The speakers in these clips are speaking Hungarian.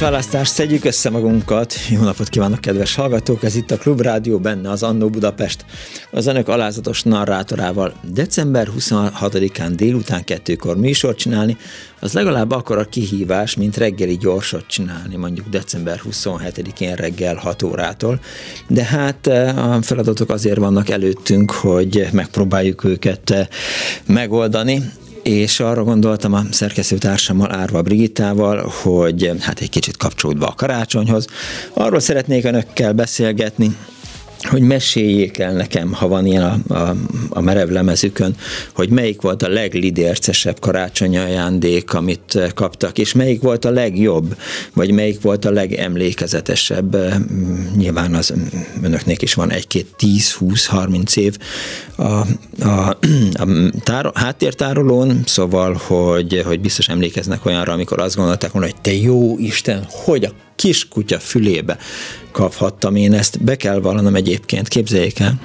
Választás, szedjük össze magunkat. Jó napot kívánok, kedves hallgatók! Ez itt a Klubrádió, benne az Annó Budapest. Az önök alázatos narrátorával december 26-án délután kettőkor műsort csinálni, az legalább akkor a kihívás, mint reggeli gyorsot csinálni, mondjuk december 27-én reggel 6 órától. De hát eh, a feladatok azért vannak előttünk, hogy megpróbáljuk őket eh, megoldani és arra gondoltam a szerkesztőtársammal, Árva Brigittával, hogy hát egy kicsit kapcsolódva a karácsonyhoz, arról szeretnék önökkel beszélgetni, hogy meséljék el nekem, ha van ilyen a, a, a merev lemezükön, hogy melyik volt a leglidércesebb karácsonyi ajándék, amit kaptak, és melyik volt a legjobb, vagy melyik volt a legemlékezetesebb. Nyilván az önöknek is van egy-két 10-20-30 év a, a, a tár, háttértárolón, szóval, hogy, hogy biztos emlékeznek olyanra, amikor azt gondolták volna, hogy te jó Isten, hogy a kis kutya fülébe kaphattam én ezt. Be kell vallanom egyébként, képzeljék el,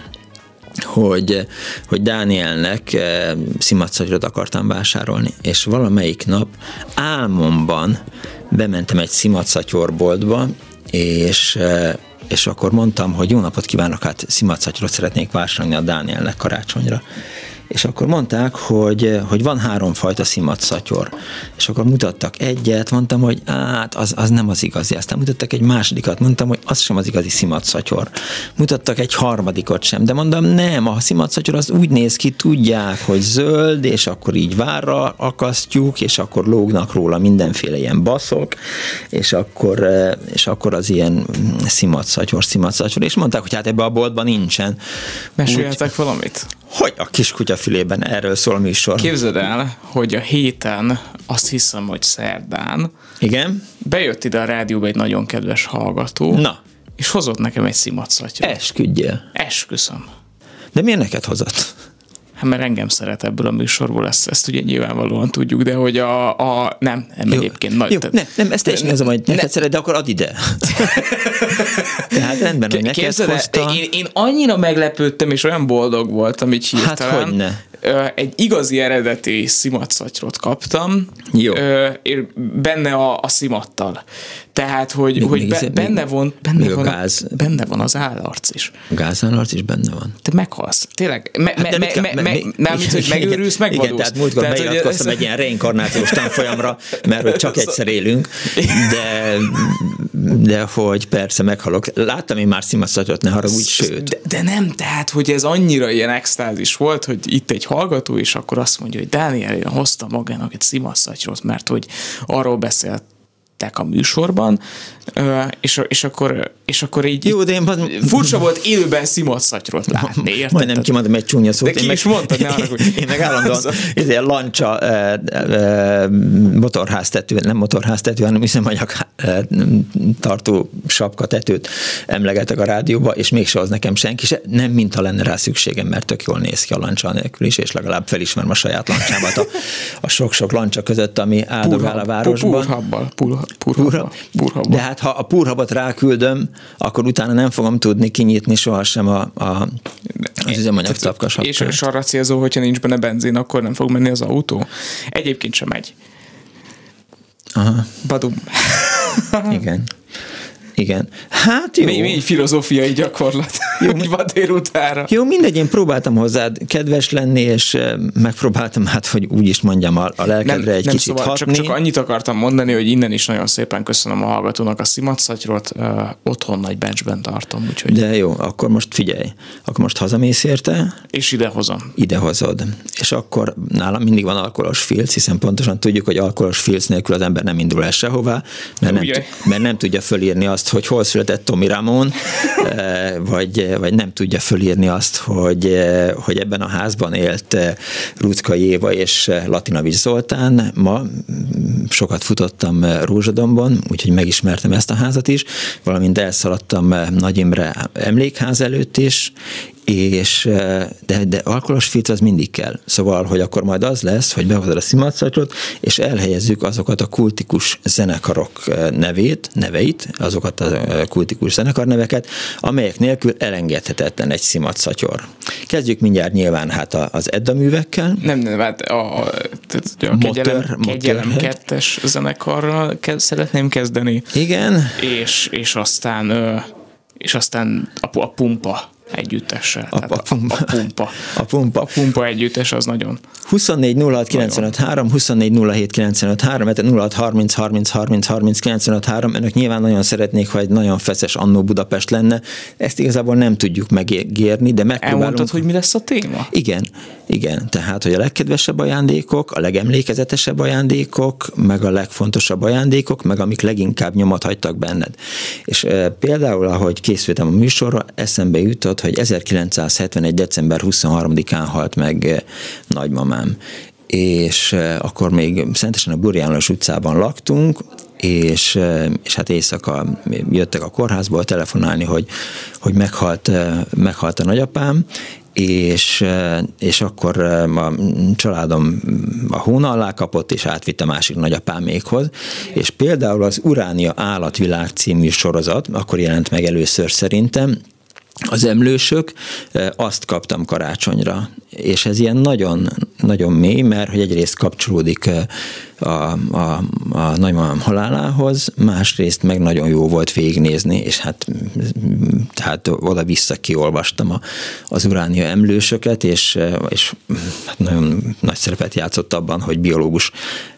hogy, hogy Dánielnek eh, szimatszagyrot akartam vásárolni, és valamelyik nap álmomban bementem egy szimatszatyorboltba, és eh, és akkor mondtam, hogy jó napot kívánok, hát szimatszatyrot szeretnék vásárolni a Dánielnek karácsonyra és akkor mondták, hogy, hogy van háromfajta szimatszatyor. És akkor mutattak egyet, mondtam, hogy hát az, az nem az igazi. Aztán mutattak egy másodikat, mondtam, hogy az sem az igazi szimatszatyor. Mutattak egy harmadikot sem, de mondom, nem, a szimatszatyor az úgy néz ki, tudják, hogy zöld, és akkor így várra akasztjuk, és akkor lógnak róla mindenféle ilyen baszok, és akkor, és akkor az ilyen szimatszatyor, szimatszatyor, és mondták, hogy hát ebbe a boltban nincsen. Meséljetek úgy, valamit? Hogy a kiskutya fülében erről szól a műsor? Képzeld el, hogy a héten, azt hiszem, hogy szerdán, igen? bejött ide a rádióba egy nagyon kedves hallgató, Na. és hozott nekem egy szimatszatya. Esküdjél. Esküszöm. De miért neked hozott? Hát mert engem szeret ebből a műsorból, ezt, ezt ugye nyilvánvalóan tudjuk, de hogy a, a nem, nem jó, egyébként nagy. Jó, ne, nem, ezt teljesen az, hogy neked ne. szeret, de akkor add ide. Tehát rendben, hogy neked Képzeld, hozta. Én, én annyira meglepődtem, és olyan boldog voltam így hirtelen. Hát hogy ne egy igazi eredeti szimatszatyrot kaptam, Jó. Benne a, a szimattal. Tehát, hogy, még, hogy még be, benne, van, benne, van, gáz. benne van az állarc is. A gázállarc is benne van. Te meghalsz. Tényleg. Me, hát me, me, me, me, nem, mint, hogy megőrülsz, megvadulsz. Igen, tehát múltkor tehát, beiratkoztam egy ilyen reinkarnációs tanfolyamra, mert hogy csak egyszer élünk, de, de hogy persze meghalok. Láttam én már szimatszatot, ne haragudj, sőt. De, de nem, tehát, hogy ez annyira ilyen extázis volt, hogy itt egy hallgató, és akkor azt mondja, hogy Dániel, én hoztam magának egy szimasszatyrot, mert hogy arról beszélt a műsorban, és, és, akkor, és akkor így Jó, de én furcsa volt élőben szimotszatyrot látni, érted? Majdnem kimondom egy csúnya szót. De ki én is meg, mondtad, ne arra, hogy... Én meg állandóan izé, lancsa e, e, motorháztető, nem motorháztető, hanem üzemanyag e, tartó sapkatetőt emlegetek a rádióba, és mégse az nekem senki se, nem mintha lenne rá szükségem, mert tök jól néz ki a lancsa nélkül is, és legalább felismerem a saját lancsámat a, a sok-sok lancsa között, ami áldogál a városban. Purhabbal, purhabbal, purhabbal. De hát ha a purhabot ráküldöm, akkor utána nem fogom tudni kinyitni sohasem a, a, az üzemanyag tapkasapkát. És, és arra célzó, hogyha nincs benne benzin, akkor nem fog menni az autó? Egyébként sem megy. Aha. Badum. Igen. Igen. Hát jó. Mély, mély filozófiai gyakorlat. Jó, mi van délutára. Jó, mindegy, én próbáltam hozzád kedves lenni, és megpróbáltam hát, hogy úgy is mondjam, a, a lelkedre nem, egy nem kicsit szóval, hatni. Csak, csak annyit akartam mondani, hogy innen is nagyon szépen köszönöm a hallgatónak a szimatszatyrot, uh, otthon nagy benchben tartom. Úgyhogy... De jó, akkor most figyelj, akkor most hazamész érte. És idehozom. Idehozod. És akkor nálam mindig van alkoholos filc, hiszen pontosan tudjuk, hogy alkoholos filc nélkül az ember nem indul el sehová, mert, nem, mert nem tudja fölírni azt, hogy hol született Tomi Ramón, vagy, vagy nem tudja fölírni azt, hogy, hogy ebben a házban élt Rutka Éva és Latinovics Zoltán. Ma sokat futottam Rózsadomban, úgyhogy megismertem ezt a házat is, valamint elszaladtam Nagy Imre emlékház előtt is, és de, de alkoholos filc az mindig kell. Szóval, hogy akkor majd az lesz, hogy behozod a szimatszatyrot, és elhelyezzük azokat a kultikus zenekarok nevét, neveit, azokat a kultikus zenekar neveket, amelyek nélkül elengedhetetlen egy szimatszatyor. Kezdjük mindjárt nyilván hát az Edda művekkel. Nem, nem, hát a, a, a motor, kegyelem, kegyelem kettes zenekarral kezd, szeretném kezdeni. Igen. És, és aztán és aztán a, a pumpa együttessel. A, a, pumpa. a, pumpa. A pumpa. A pumpa együttes az nagyon. 24 06 95 3, 24 07 95 3, 06 30 30 30 30 95 3. Önök nyilván nagyon szeretnék, ha egy nagyon feszes annó Budapest lenne. Ezt igazából nem tudjuk megérni, de megpróbálunk. Elmondtad, hogy mi lesz a téma? Igen, igen. Tehát, hogy a legkedvesebb ajándékok, a legemlékezetesebb ajándékok, meg a legfontosabb ajándékok, meg amik leginkább nyomot hagytak benned. És e, például, ahogy készültem a műsorra, eszembe jutott, hogy 1971. december 23-án halt meg eh, nagymamám, és eh, akkor még szentesen a Burjános utcában laktunk, és, eh, és hát éjszaka jöttek a kórházból telefonálni, hogy, hogy meghalt, meghalt a nagyapám, és, és akkor a családom a hóna alá kapott, és átvitte a másik nagyapámékhoz, és például az Uránia Állatvilág című sorozat, akkor jelent meg először szerintem, az emlősök, azt kaptam karácsonyra. És ez ilyen nagyon, nagyon mély, mert hogy egyrészt kapcsolódik a, a, a nagymamám halálához, másrészt meg nagyon jó volt végignézni, és hát tehát oda-vissza kiolvastam a, az uránia emlősöket, és, és hát nagyon nagy szerepet játszott abban, hogy biológus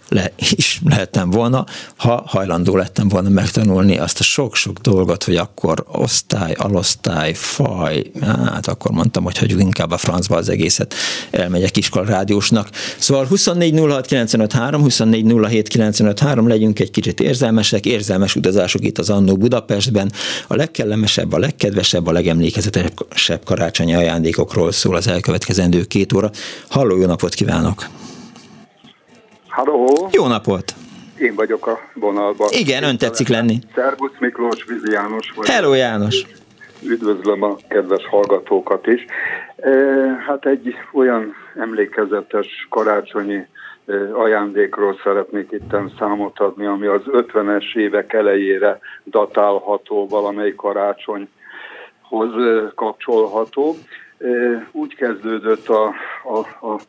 le is lehettem volna, ha hajlandó lettem volna megtanulni azt a sok-sok dolgot, hogy akkor osztály, alosztály, faj, hát akkor mondtam, hogy hagyjuk inkább a francba az egészet, elmegyek iskolarádiósnak. Szóval 24 06 3, 24 3, legyünk egy kicsit érzelmesek, érzelmes utazások itt az Annó Budapestben. A legkellemesebb, a legkedvesebb, a legemlékezetesebb karácsonyi ajándékokról szól az elkövetkezendő két óra. Halló, jó napot kívánok! Halló! Jó napot! Én vagyok a vonalban. Igen, ön tetszik lenni. Szervusz Miklós, Vizi János vagyok. Hello János! Üdvözlöm a kedves hallgatókat is. E, hát egy olyan emlékezetes karácsonyi e, ajándékról szeretnék itt számot adni, ami az 50-es évek elejére datálható, valamely karácsonyhoz e, kapcsolható. Úgy kezdődött a, a, a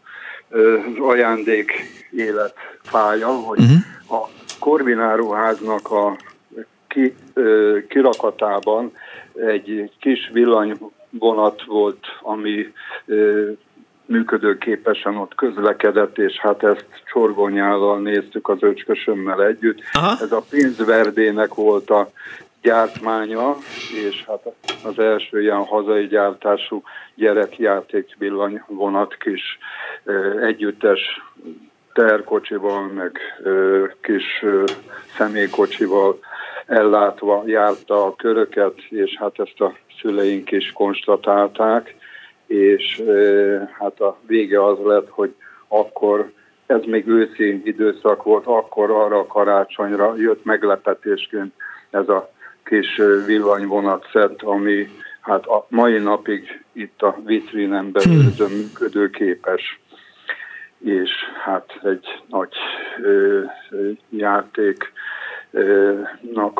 az ajándék életfája, hogy uh-huh. a Korvináruháznak a ki, kirakatában egy kis villanyvonat volt, ami működőképesen ott közlekedett, és hát ezt csorgonyállal néztük az öcskösömmel együtt. Aha. Ez a pénzverdének volt a gyártmánya, és hát az első ilyen hazai gyártású gyerekjáték villanyvonat kis együttes terkocsival, meg kis személykocsival ellátva járta a köröket, és hát ezt a szüleink is konstatálták, és hát a vége az lett, hogy akkor ez még őszi időszak volt, akkor arra a karácsonyra jött meglepetésként ez a kis villanyvonat szett, ami hát a mai napig itt a vitrinen belül hmm. működőképes, és hát egy nagy ö, játéknak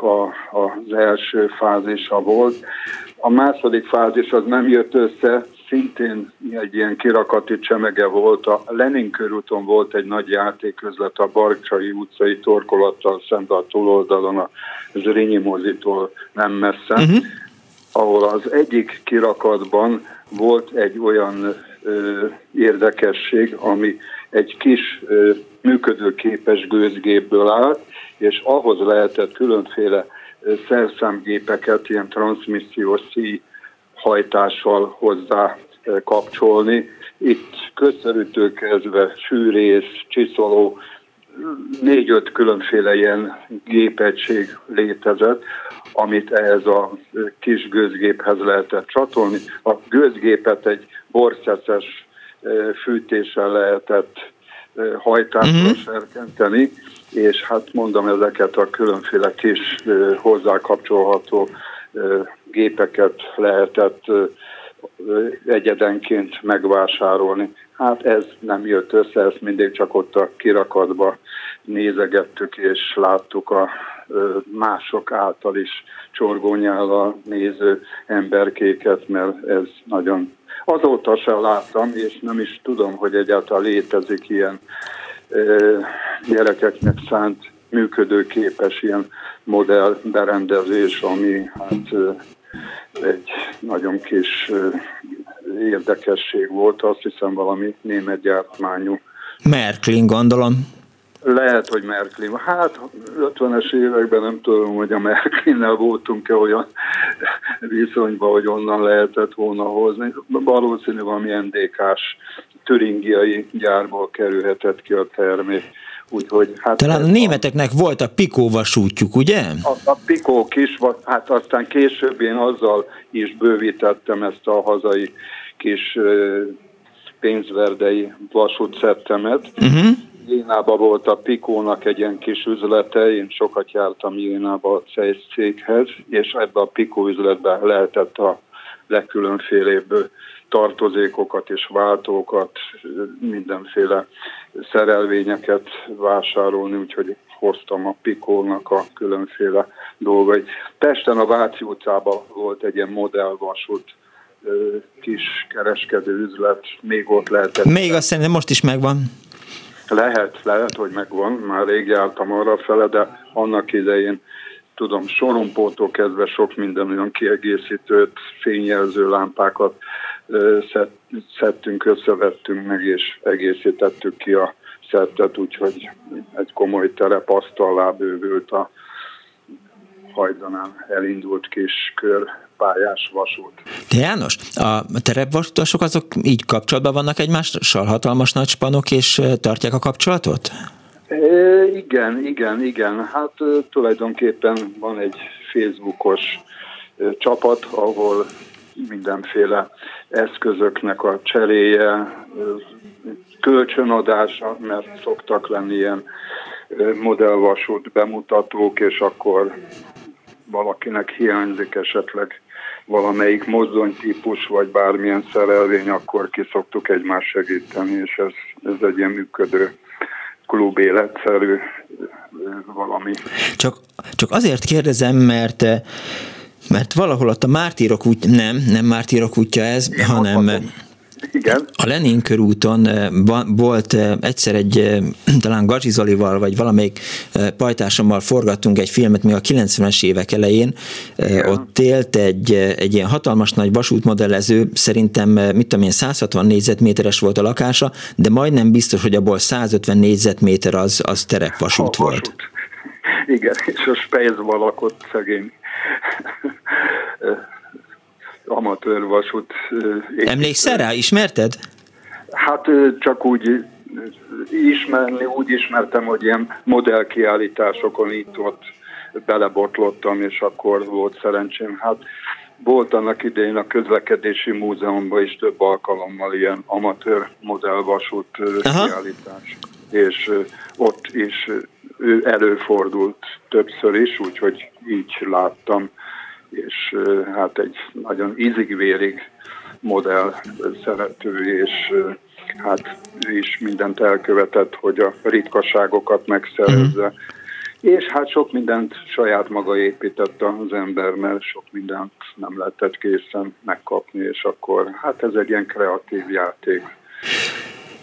a, az első fázisa volt. A második fázis az nem jött össze, szintén egy ilyen kirakati csemege volt. A Lenin körúton volt egy nagy játéközlet a Barcsai utcai torkolattal szemben a túloldalon a Zrínyi mozitól nem messze, uh-huh. ahol az egyik kirakatban volt egy olyan ö, érdekesség, ami egy kis ö, működőképes gőzgépből állt, és ahhoz lehetett különféle szerszámgépeket, ilyen transmissziós szíj hajtással hozzá kapcsolni. Itt közszerűtő kezdve sűrész, csiszoló, négy-öt különféle ilyen gépegység létezett, amit ehhez a kis gőzgéphez lehetett csatolni. A gőzgépet egy borszeszes fűtéssel lehetett hajtásra uh-huh. serkenteni, és hát mondom ezeket a különféle kis hozzákapcsolható gépeket lehetett egyedenként megvásárolni. Hát ez nem jött össze, ezt mindig csak ott a kirakatba nézegettük, és láttuk a mások által is csorgónyállal néző emberkéket, mert ez nagyon... Azóta sem láttam, és nem is tudom, hogy egyáltalán létezik ilyen gyerekeknek szánt működőképes ilyen modell berendezés, ami hát egy nagyon kis érdekesség volt, azt hiszem valami német gyártmányú. Merklin gondolom. Lehet, hogy Merklin. Hát 50-es években nem tudom, hogy a Merklinnel voltunk-e olyan viszonyban, hogy onnan lehetett volna hozni. Valószínű valami NDK-s türingiai gyárból kerülhetett ki a termék. Úgyhogy, hát Talán a németeknek volt a Pikó vasútjuk, ugye? A, a Pikó kis, hát aztán később én azzal is bővítettem ezt a hazai kis pénzverdei vasútszettemet. Uh-huh. Jénában volt a Pikónak egy ilyen kis üzlete, én sokat jártam Jénába a céghez, és ebbe a Pikó üzletbe lehetett a legkülönfélébb tartozékokat és váltókat, mindenféle szerelvényeket vásárolni, úgyhogy hoztam a Pikónak a különféle dolgai. Pesten a Váci utcában volt egy ilyen modellvasút, kis kereskedő üzlet, még ott lehetett. Még azt szerintem most is megvan. Lehet, lehet, hogy megvan, már rég jártam arra fele, de annak idején tudom, sorompótól kezdve sok minden olyan kiegészítőt, fényjelző lámpákat szedtünk, összevettünk meg, és egészítettük ki a szettet, úgyhogy egy komoly terepasztallá bővült a hajdanán elindult kis kör pályás vasút. De János, a terepvasutasok azok így kapcsolatban vannak egymással? Hatalmas nagy spanok, és tartják a kapcsolatot? É, igen, igen, igen. Hát tulajdonképpen van egy Facebookos csapat, ahol mindenféle eszközöknek a cseréje, kölcsönadása, mert szoktak lenni ilyen modellvasút bemutatók, és akkor valakinek hiányzik esetleg valamelyik mozdonytípus, vagy bármilyen szerelvény, akkor ki szoktuk egymást segíteni, és ez, ez egy ilyen működő klub életszerű valami. Csak, csak azért kérdezem, mert mert valahol ott a Mártírok út, nem, nem Mártírok útja ez, Én hanem igen. A Lenin körúton volt egyszer egy, talán Gazsi Zolival, vagy valamelyik pajtásommal forgattunk egy filmet még a 90-es évek elején. Igen. Ott élt egy, egy ilyen hatalmas nagy vasútmodellező, szerintem, mit tudom én, 160 négyzetméteres volt a lakása, de majdnem biztos, hogy abból 150 négyzetméter az, az terepvasút volt. Vasút. Igen, és a Spejzban lakott szegény amatőr vasút. Emlékszel rá? Ismerted? Hát csak úgy ismerni, úgy ismertem, hogy ilyen modellkiállításokon itt-ott belebotlottam, és akkor volt szerencsém. Hát volt annak idején a közlekedési múzeumban is több alkalommal ilyen amatőr modellvasút kiállítás, és ott is előfordult többször is, úgyhogy így láttam és hát egy nagyon ízigvérig modell szerető, és hát is mindent elkövetett, hogy a ritkaságokat megszerezze, és hát sok mindent saját maga épített az ember, mert sok mindent nem lehetett készen megkapni, és akkor hát ez egy ilyen kreatív játék.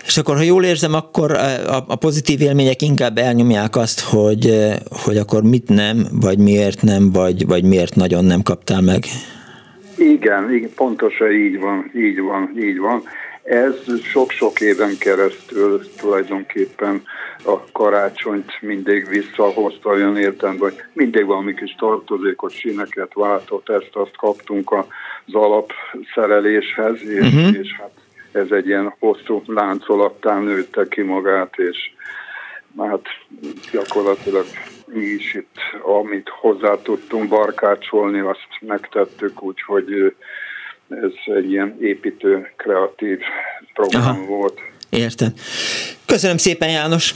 És akkor, ha jól érzem, akkor a, a pozitív élmények inkább elnyomják azt, hogy, hogy akkor mit nem, vagy miért nem, vagy, vagy miért nagyon nem kaptál meg. Igen, igen, pontosan így van, így van, így van. Ez sok-sok éven keresztül tulajdonképpen a karácsonyt mindig visszahozta olyan értem, hogy mindig valami kis tartozékos síneket váltott, ezt-azt kaptunk az alapszereléshez, és, uh-huh. és hát ez egy ilyen hosszú láncolattán nőtte ki magát, és hát gyakorlatilag mi is itt, amit hozzá tudtunk barkácsolni, azt megtettük, úgyhogy ez egy ilyen építő, kreatív program Aha. volt. Értem. Köszönöm szépen, János!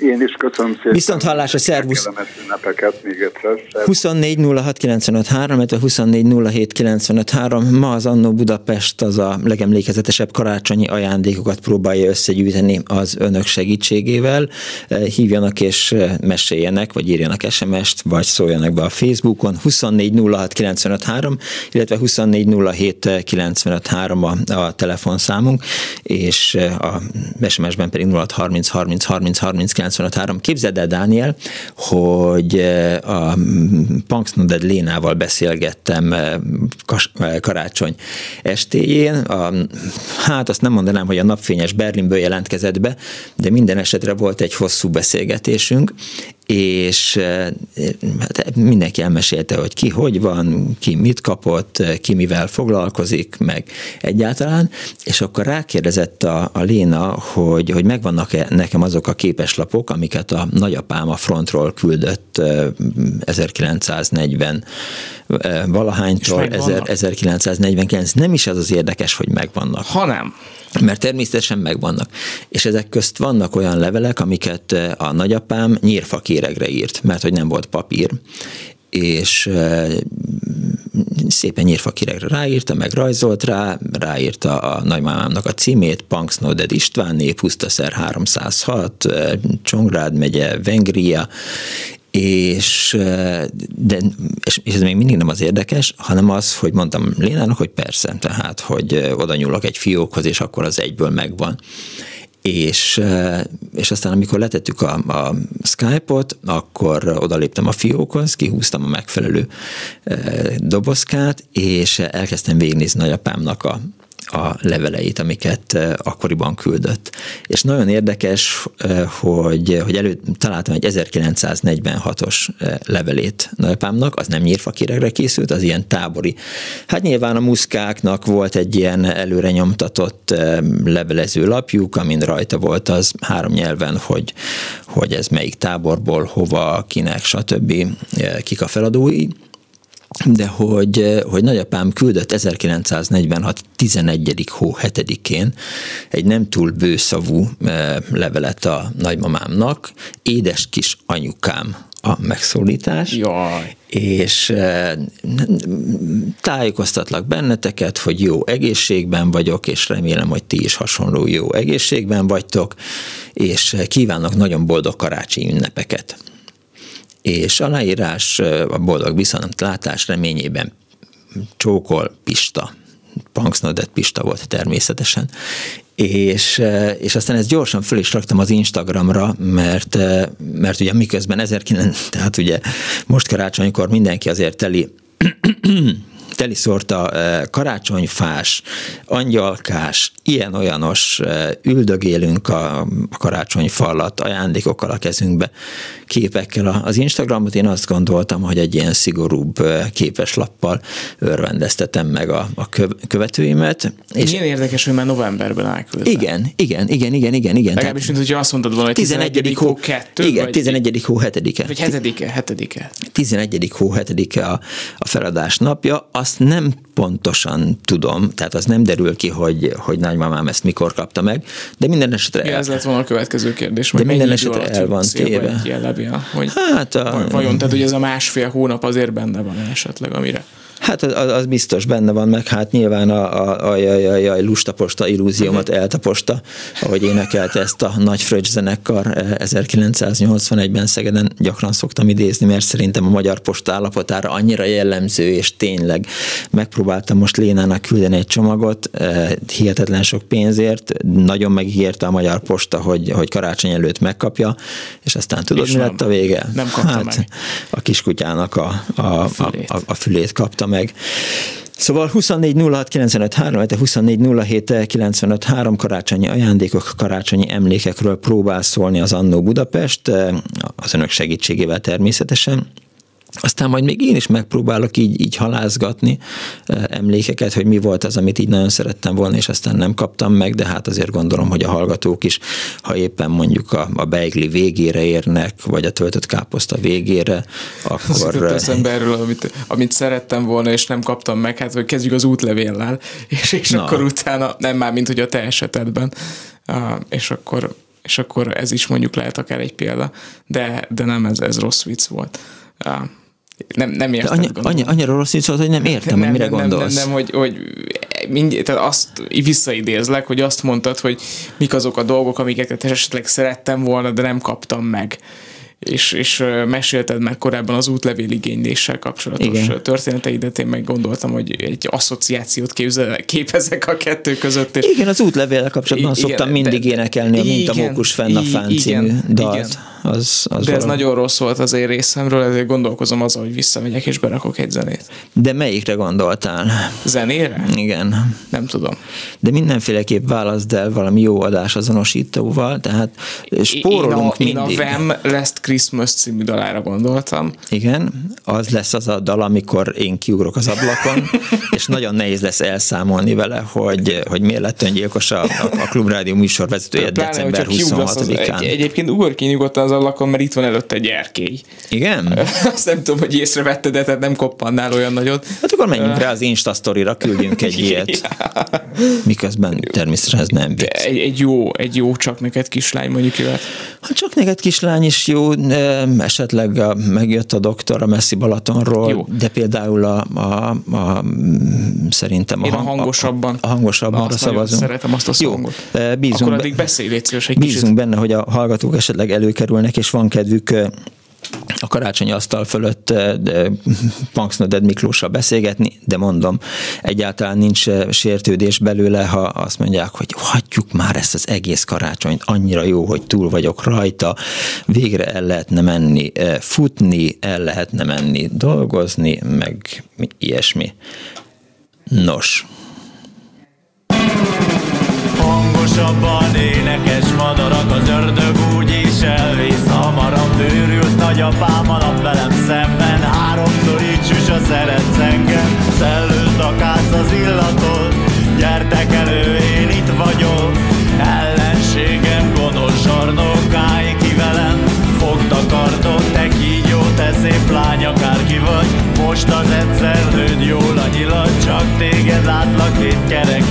Én is köszönöm szépen. Viszont hallásra, szervusz. ünnepeket még egyszer. 24 illetve 24 Ma az Annó Budapest az a legemlékezetesebb karácsonyi ajándékokat próbálja összegyűjteni az önök segítségével. Hívjanak és meséljenek, vagy írjanak SMS-t, vagy szóljanak be a Facebookon. 24 illetve 24 a, a telefonszámunk, és a SMS-ben pedig 06 30 30 30 30 95.3. Képzeld el, Dániel, hogy eh, a Punksnoded Lénával beszélgettem eh, eh, karácsony estéjén. A, hát azt nem mondanám, hogy a napfényes Berlinből jelentkezett be, de minden esetre volt egy hosszú beszélgetésünk, és hát mindenki elmesélte, hogy ki hogy van, ki mit kapott, ki mivel foglalkozik, meg egyáltalán, és akkor rákérdezett a, a Léna, hogy, hogy megvannak-e nekem azok a képeslapok, amiket a nagyapám a frontról küldött 1940 valahánytól 1949. Nem is az az érdekes, hogy megvannak. Ha nem. Mert természetesen megvannak. És ezek közt vannak olyan levelek, amiket a nagyapám nyírfakéregre írt, mert hogy nem volt papír, és szépen nyírfakiregre ráírta, meg rajzolt rá, ráírta a nagymámámnak a címét, Punksnoded István, Néppusztaszer 306, Csongrád megye, Vengria, és, de, és, és ez még mindig nem az érdekes, hanem az, hogy mondtam Lénának, hogy persze, tehát, hogy oda nyúlok egy fiókhoz, és akkor az egyből megvan. És, és aztán amikor letettük a, a Skype-ot, akkor odaléptem a fiókhoz, kihúztam a megfelelő dobozkát, és elkezdtem végignézni nagyapámnak a, a leveleit, amiket akkoriban küldött. És nagyon érdekes, hogy, hogy elő találtam egy 1946-os levelét nagyapámnak, az nem nyírfakiregre készült, az ilyen tábori. Hát nyilván a muszkáknak volt egy ilyen előre nyomtatott levelező lapjuk, amin rajta volt az három nyelven, hogy, hogy ez melyik táborból, hova, kinek, stb. kik a feladói de hogy, hogy nagyapám küldött 1946. 11. hó 7-én egy nem túl bőszavú eh, levelet a nagymamámnak, édes kis anyukám a megszólítás. Jaj. És eh, tájékoztatlak benneteket, hogy jó egészségben vagyok, és remélem, hogy ti is hasonló jó egészségben vagytok, és kívánok nagyon boldog karácsonyi ünnepeket és aláírás a boldog viszont látás reményében csókol Pista. Punksnodet Pista volt természetesen. És, és aztán ezt gyorsan föl is raktam az Instagramra, mert, mert ugye miközben 1900, tehát ugye most karácsonykor mindenki azért teli teliszorta karácsonyfás, angyalkás, ilyen-olyanos, üldögélünk a karácsonyfa alatt, ajándékokkal a kezünkbe, képekkel az Instagramot. Én azt gondoltam, hogy egy ilyen szigorúbb képeslappal örvendeztetem meg a, a követőimet. És Milyen érdekes, hogy már novemberben elküldtem. Igen, igen, igen, igen, igen, igen. Legalábbis, mint hogyha azt mondtad volna, hogy 11. hó 2. Igen, vagy 11. hó 7-e. Vagy 7-e, 7-e. 11. hó 7-e a, a feladás napja. Azt nem pontosan tudom, tehát az nem derül ki, hogy, hogy nagymamám ezt mikor kapta meg, de minden esetre... Ja, ez lett volna a következő kérdés, de minden esetre el van téve. Jellebi, hogy hát a, vajon, tehát hogy ez a másfél hónap azért benne van esetleg, amire Hát az, az biztos benne van, meg hát nyilván a, a, a, a, a, a lustaposta illúziómat uh-huh. eltaposta, ahogy énekelte ezt a nagy Fröccs zenekar 1981-ben Szegeden gyakran szoktam idézni, mert szerintem a magyar posta állapotára annyira jellemző, és tényleg megpróbáltam most Lénának küldeni egy csomagot, hihetetlen sok pénzért, nagyon megígérte a magyar posta, hogy, hogy karácsony előtt megkapja, és aztán tudod, és mi nem, lett a vége? Nem kapta hát, meg. A kiskutyának a, a, a, fülét. a, a fülét kapta meg. Szóval 24 06 95 3, 24 07 karácsonyi ajándékok, karácsonyi emlékekről próbál szólni az Annó Budapest, az önök segítségével természetesen. Aztán majd még én is megpróbálok így, így halázgatni emlékeket, hogy mi volt az, amit így nagyon szerettem volna, és aztán nem kaptam meg, de hát azért gondolom, hogy a hallgatók is, ha éppen mondjuk a, a beigli végére érnek, vagy a töltött káposzta végére, akkor... Az eszembe erről, amit, amit szerettem volna, és nem kaptam meg, hát hogy kezdjük az útlevéllel, és, és akkor utána, nem már, mint hogy a te esetedben, és akkor és akkor ez is mondjuk lehet akár egy példa, de, de nem, ez, ez rossz vicc volt nem, nem értem. Annyi, annyi, annyira rossz így szólt, hogy nem értem, nem, hogy mire nem, gondolsz. Nem, nem, hogy, hogy mind, tehát azt visszaidézlek, hogy azt mondtad, hogy mik azok a dolgok, amiket esetleg szerettem volna, de nem kaptam meg és, és mesélted meg korábban az útlevél igényléssel kapcsolatos Igen. történeteidet, én meg gondoltam, hogy egy asszociációt képzel, képezek a kettő között. És igen, az útlevél kapcsolatban igen, szoktam mindig de, énekelni Mint a Mókus fenn a fán című dalt. Igen. Az, az de ez valami. nagyon rossz volt az én részemről, ezért gondolkozom azon, hogy visszamegyek és berakok egy zenét. De melyikre gondoltál? Zenére? Igen. Nem tudom. De mindenféleképp válaszd el valami jó adás azonosítóval, tehát spórolunk én a, mindig. Én a Vem Last Christmas című dalára gondoltam. Igen, az lesz az a dal, amikor én kiugrok az ablakon, és nagyon nehéz lesz elszámolni vele, hogy, hogy miért lett öngyilkos a, a, a Klubrádió műsorvezetője december 26-án. Egy, egyébként ugor ki nyugodtan az ablakon, mert itt van előtte egy erkély. Igen? Azt nem tudom, hogy észrevetted, de tehát nem koppannál olyan nagyot. Hát akkor menjünk rá az Insta ra küldjünk egy ilyet. Miközben természetesen ez nem vicc. Egy, egy, jó, egy jó csak neked kislány mondjuk jöhet. Hát csak neked kislány is jó, esetleg megjött a doktor a messzi Balatonról, jó. de például a, a, a szerintem a, Én a hangosabban. A, a hangosabban szavazunk. Szeretem azt a szongot. Bízunk, Akkor addig beszélj, légy egy Bízunk kicsit. benne, hogy a hallgatók esetleg előkerülnek, és van kedvük a karácsonyi asztal fölött Punksnoded Miklóssal beszélgetni, de mondom, egyáltalán nincs sértődés belőle, ha azt mondják, hogy hagyjuk már ezt az egész karácsonyt, annyira jó, hogy túl vagyok rajta, végre el lehetne menni futni, el lehetne menni dolgozni, meg ilyesmi. Nos. Hangosabban énekes madarak, az ördög úgy is elvész hamarabb Őrült nagyapám alap velem szemben, háromszor így a szeretsz engem Szellőzd a kász az illatot, gyertek elő, én itt vagyok. Ellenségem gonosz zsarnok, állj ki velem, fogd a kardot, te kígyó, te szép lány, akárki vagy. Most az egyszer lőd jól a nyilat, csak téged látlak két kerek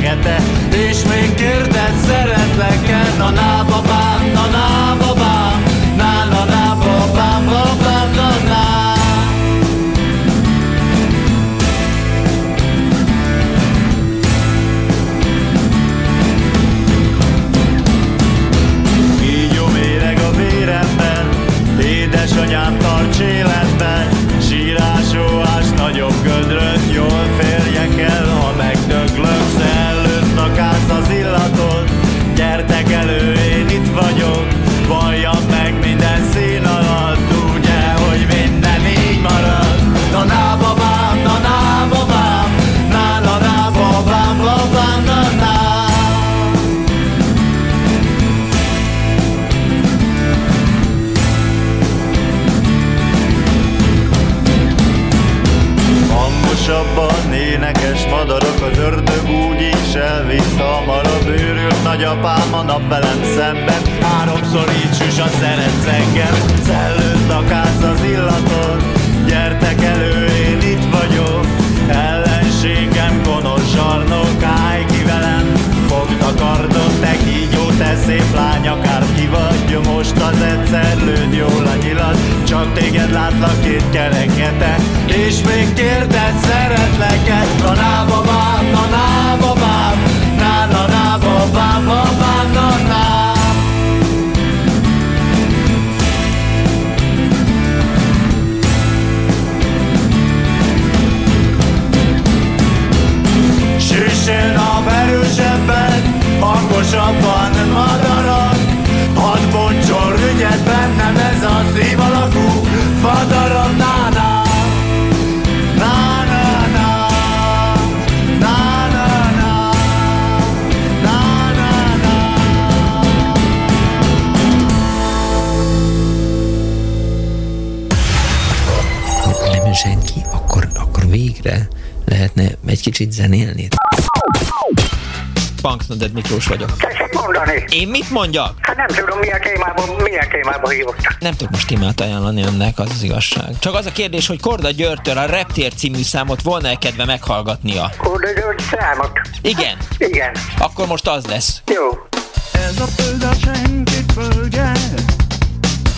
Banknoded Miklós vagyok. Tessék mondani. Én mit mondjak? Hát nem tudom, milyen témában, milyen témában hívott. Nem tudok most témát ajánlani önnek, az az igazság. Csak az a kérdés, hogy Korda Györgytől a Reptér című számot volna-e kedve meghallgatnia? Korda György számot? Igen. Igen. Akkor most az lesz. Jó. Ez a föld a senkit földje,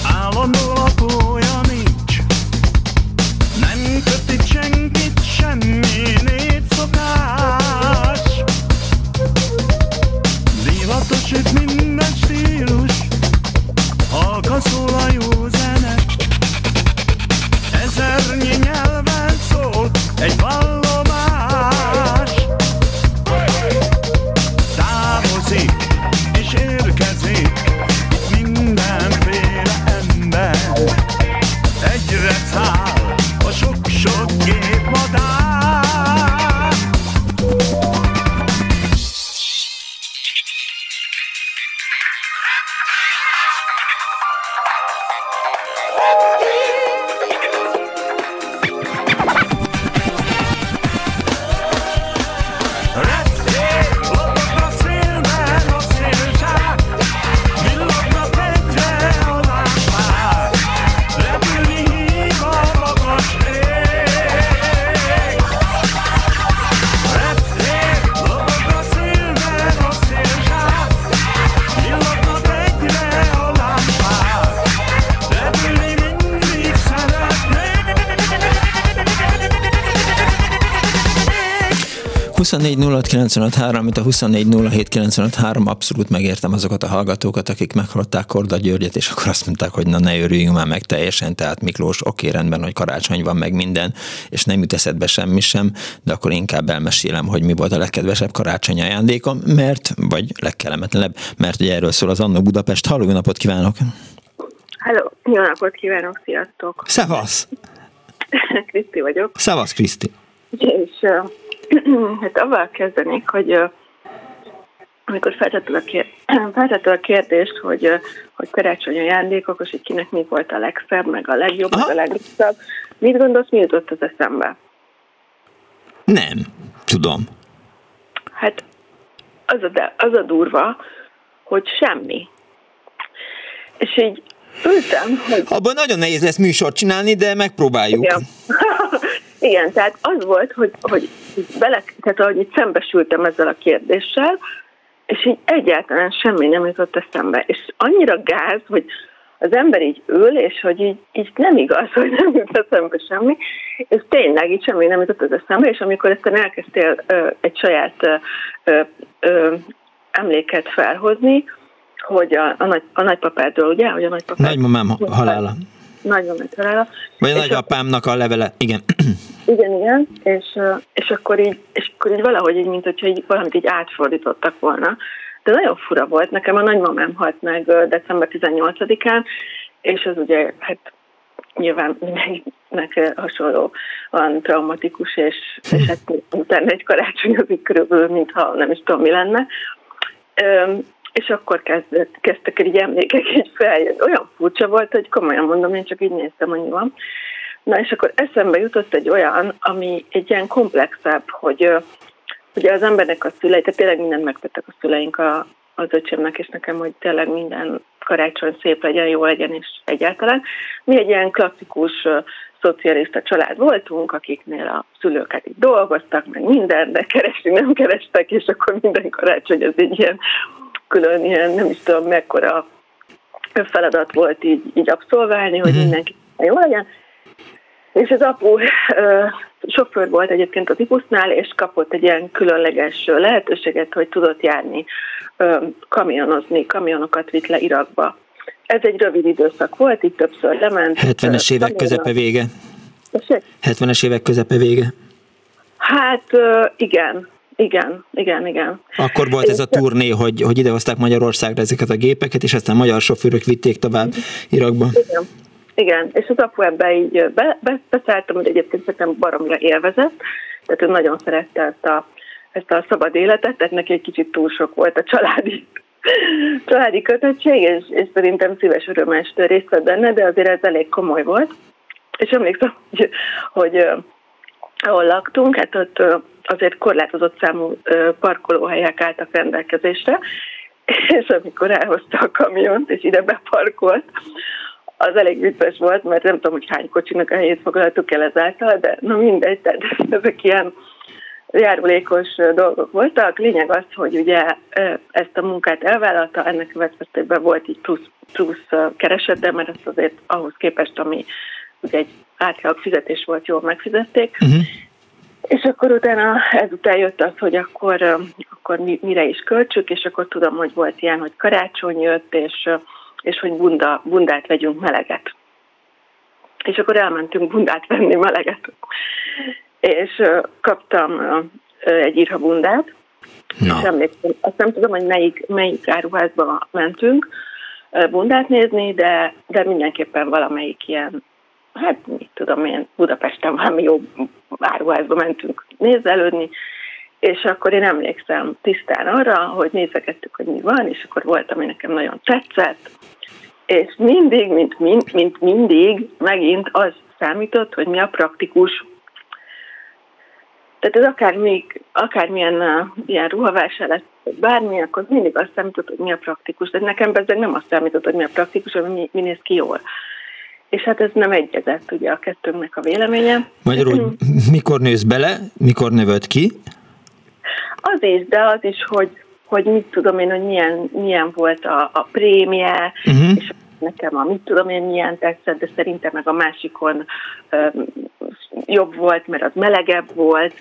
állandó lakója nincs. Nem köti senkit semmi népszokás. Divatosít minden stílus, halka szól a jó amit a 24 abszolút megértem azokat a hallgatókat, akik meghallották Korda Györgyet, és akkor azt mondták, hogy na ne örüljünk már meg teljesen, tehát Miklós, oké, rendben, hogy karácsony van meg minden, és nem jut eszedbe semmi sem, de akkor inkább elmesélem, hogy mi volt a legkedvesebb karácsony ajándékom, mert, vagy legkellemetlenebb, mert ugye erről szól az Annó Budapest. Halló, jó napot kívánok! Hello, jó napot kívánok, sziasztok! Szevasz! Kriszti vagyok, Szevasz, Kriszti! és uh, hát avval kezdenék, hogy amikor feltetted a, kér- feltetted a kérdést, hogy, hogy karácsony ajándékok, és hogy kinek mi volt a legszebb, meg a legjobb, meg a legrosszabb, mit gondolsz, mi jutott az eszembe? Nem, tudom. Hát az a, de, az a durva, hogy semmi. És így ültem, hogy Abban nagyon nehéz lesz műsort csinálni, de megpróbáljuk. Igen. Igen, tehát az volt, hogy, hogy bele, tehát ahogy itt szembesültem ezzel a kérdéssel, és így egyáltalán semmi nem jutott eszembe. És annyira gáz, hogy az ember így ül, és hogy így, így nem igaz, hogy nem jut eszembe semmi, és tényleg így semmi nem jutott az eszembe, és amikor ezt elkezdtél ö, egy saját ö, ö, emléket felhozni, hogy a, a, nagy, a nagypapádról, ugye? Hogy a nagypapád, Nagymamám halála. Nagymamám halála. Vagy a nagyapámnak a levele. Igen. Igen, igen, és, és, akkor így, és akkor így valahogy így, mint hogyha így, valamit így átfordítottak volna. De nagyon fura volt, nekem a nagymamám halt meg december 18-án, és ez ugye, hát nyilván mindenkinek hasonlóan traumatikus, és, és hát utána egy karácsonyozik körülbelül, mintha nem is tudom mi lenne. Ö, és akkor kezdett, kezdtek egy emlékek így feljönni. Olyan furcsa volt, hogy komolyan mondom, én csak így néztem, hogy van. Na és akkor eszembe jutott egy olyan, ami egy ilyen komplexebb, hogy ugye az embernek a szülei, tehát tényleg mindent megtettek a szüleink a, az öcsémnek és nekem, hogy tényleg minden karácsony szép legyen, jó legyen, és egyáltalán. Mi egy ilyen klasszikus szocialista család voltunk, akiknél a szülőket itt dolgoztak, meg minden, de keresni nem kerestek, és akkor minden karácsony ez egy ilyen külön ilyen, nem is tudom mekkora feladat volt így, így abszolválni, hogy uh-huh. mindenki jó legyen. És az apu ö, sofőr volt egyébként a tipusznál, és kapott egy ilyen különleges lehetőséget, hogy tudott járni, ö, kamionozni, kamionokat vitt le Irakba. Ez egy rövid időszak volt, itt többször lement. 70-es évek közepe vége. 70-es évek közepe vége. Hát igen, igen, igen, igen. Akkor volt ez a turné, hogy, hogy idehozták Magyarországra ezeket a gépeket, és aztán magyar sofőrök vitték tovább Irakba. Igen. Igen, és az apu ebbe így be, be, beszálltam, hogy egyébként szerintem baromra élvezett, tehát ő nagyon szerette ezt a, ezt a szabad életet, tehát neki egy kicsit túl sok volt a családi, családi kötöttség, és, és szerintem szíves örömes részt vett benne, de azért ez elég komoly volt. És emlékszem, hogy, hogy ahol laktunk, hát ott azért korlátozott számú parkolóhelyek álltak rendelkezésre, és amikor elhozta a kamiont, és ide beparkolt, az elég vicces volt, mert nem tudom, hogy hány kocsinak a helyét foglaltuk el ezáltal, de na mindegy, tehát ezek ilyen járulékos dolgok voltak. Lényeg az, hogy ugye ezt a munkát elvállalta, ennek következtében volt egy plusz, plusz keresete, mert ezt azért ahhoz képest, ami ugye egy átlag fizetés volt, jól megfizették. Uh-huh. És akkor utána ezután jött az, hogy akkor, akkor mire is költsük, és akkor tudom, hogy volt ilyen, hogy karácsony jött, és, és hogy bunda, bundát vegyünk meleget. És akkor elmentünk bundát venni meleget. És kaptam egy írha bundát, no. és emlékszem, azt nem tudom, hogy melyik, melyik áruházba mentünk bundát nézni, de, de mindenképpen valamelyik ilyen hát mit tudom én, Budapesten valami jó áruházba mentünk nézelődni, és akkor én emlékszem tisztán arra, hogy nézegettük, hogy mi van, és akkor volt, ami nekem nagyon tetszett, és mindig, mint, mint, mint mindig, megint az számított, hogy mi a praktikus. Tehát ez akár még, akármilyen uh, ilyen ruhavásárlás, bármi, akkor mindig azt számított, hogy mi a praktikus. De nekem ez nem azt számított, hogy mi a praktikus, hanem mi, mi néz ki jól és hát ez nem egyezett ugye a kettőnknek a véleménye. Magyarul mikor nősz bele, mikor növöd ki? Az is, de az is, hogy, hogy mit tudom én, hogy milyen, milyen volt a, a prémie, uh-huh. és nekem a mit tudom én milyen tetszett, de szerintem meg a másikon ö, jobb volt, mert az melegebb volt,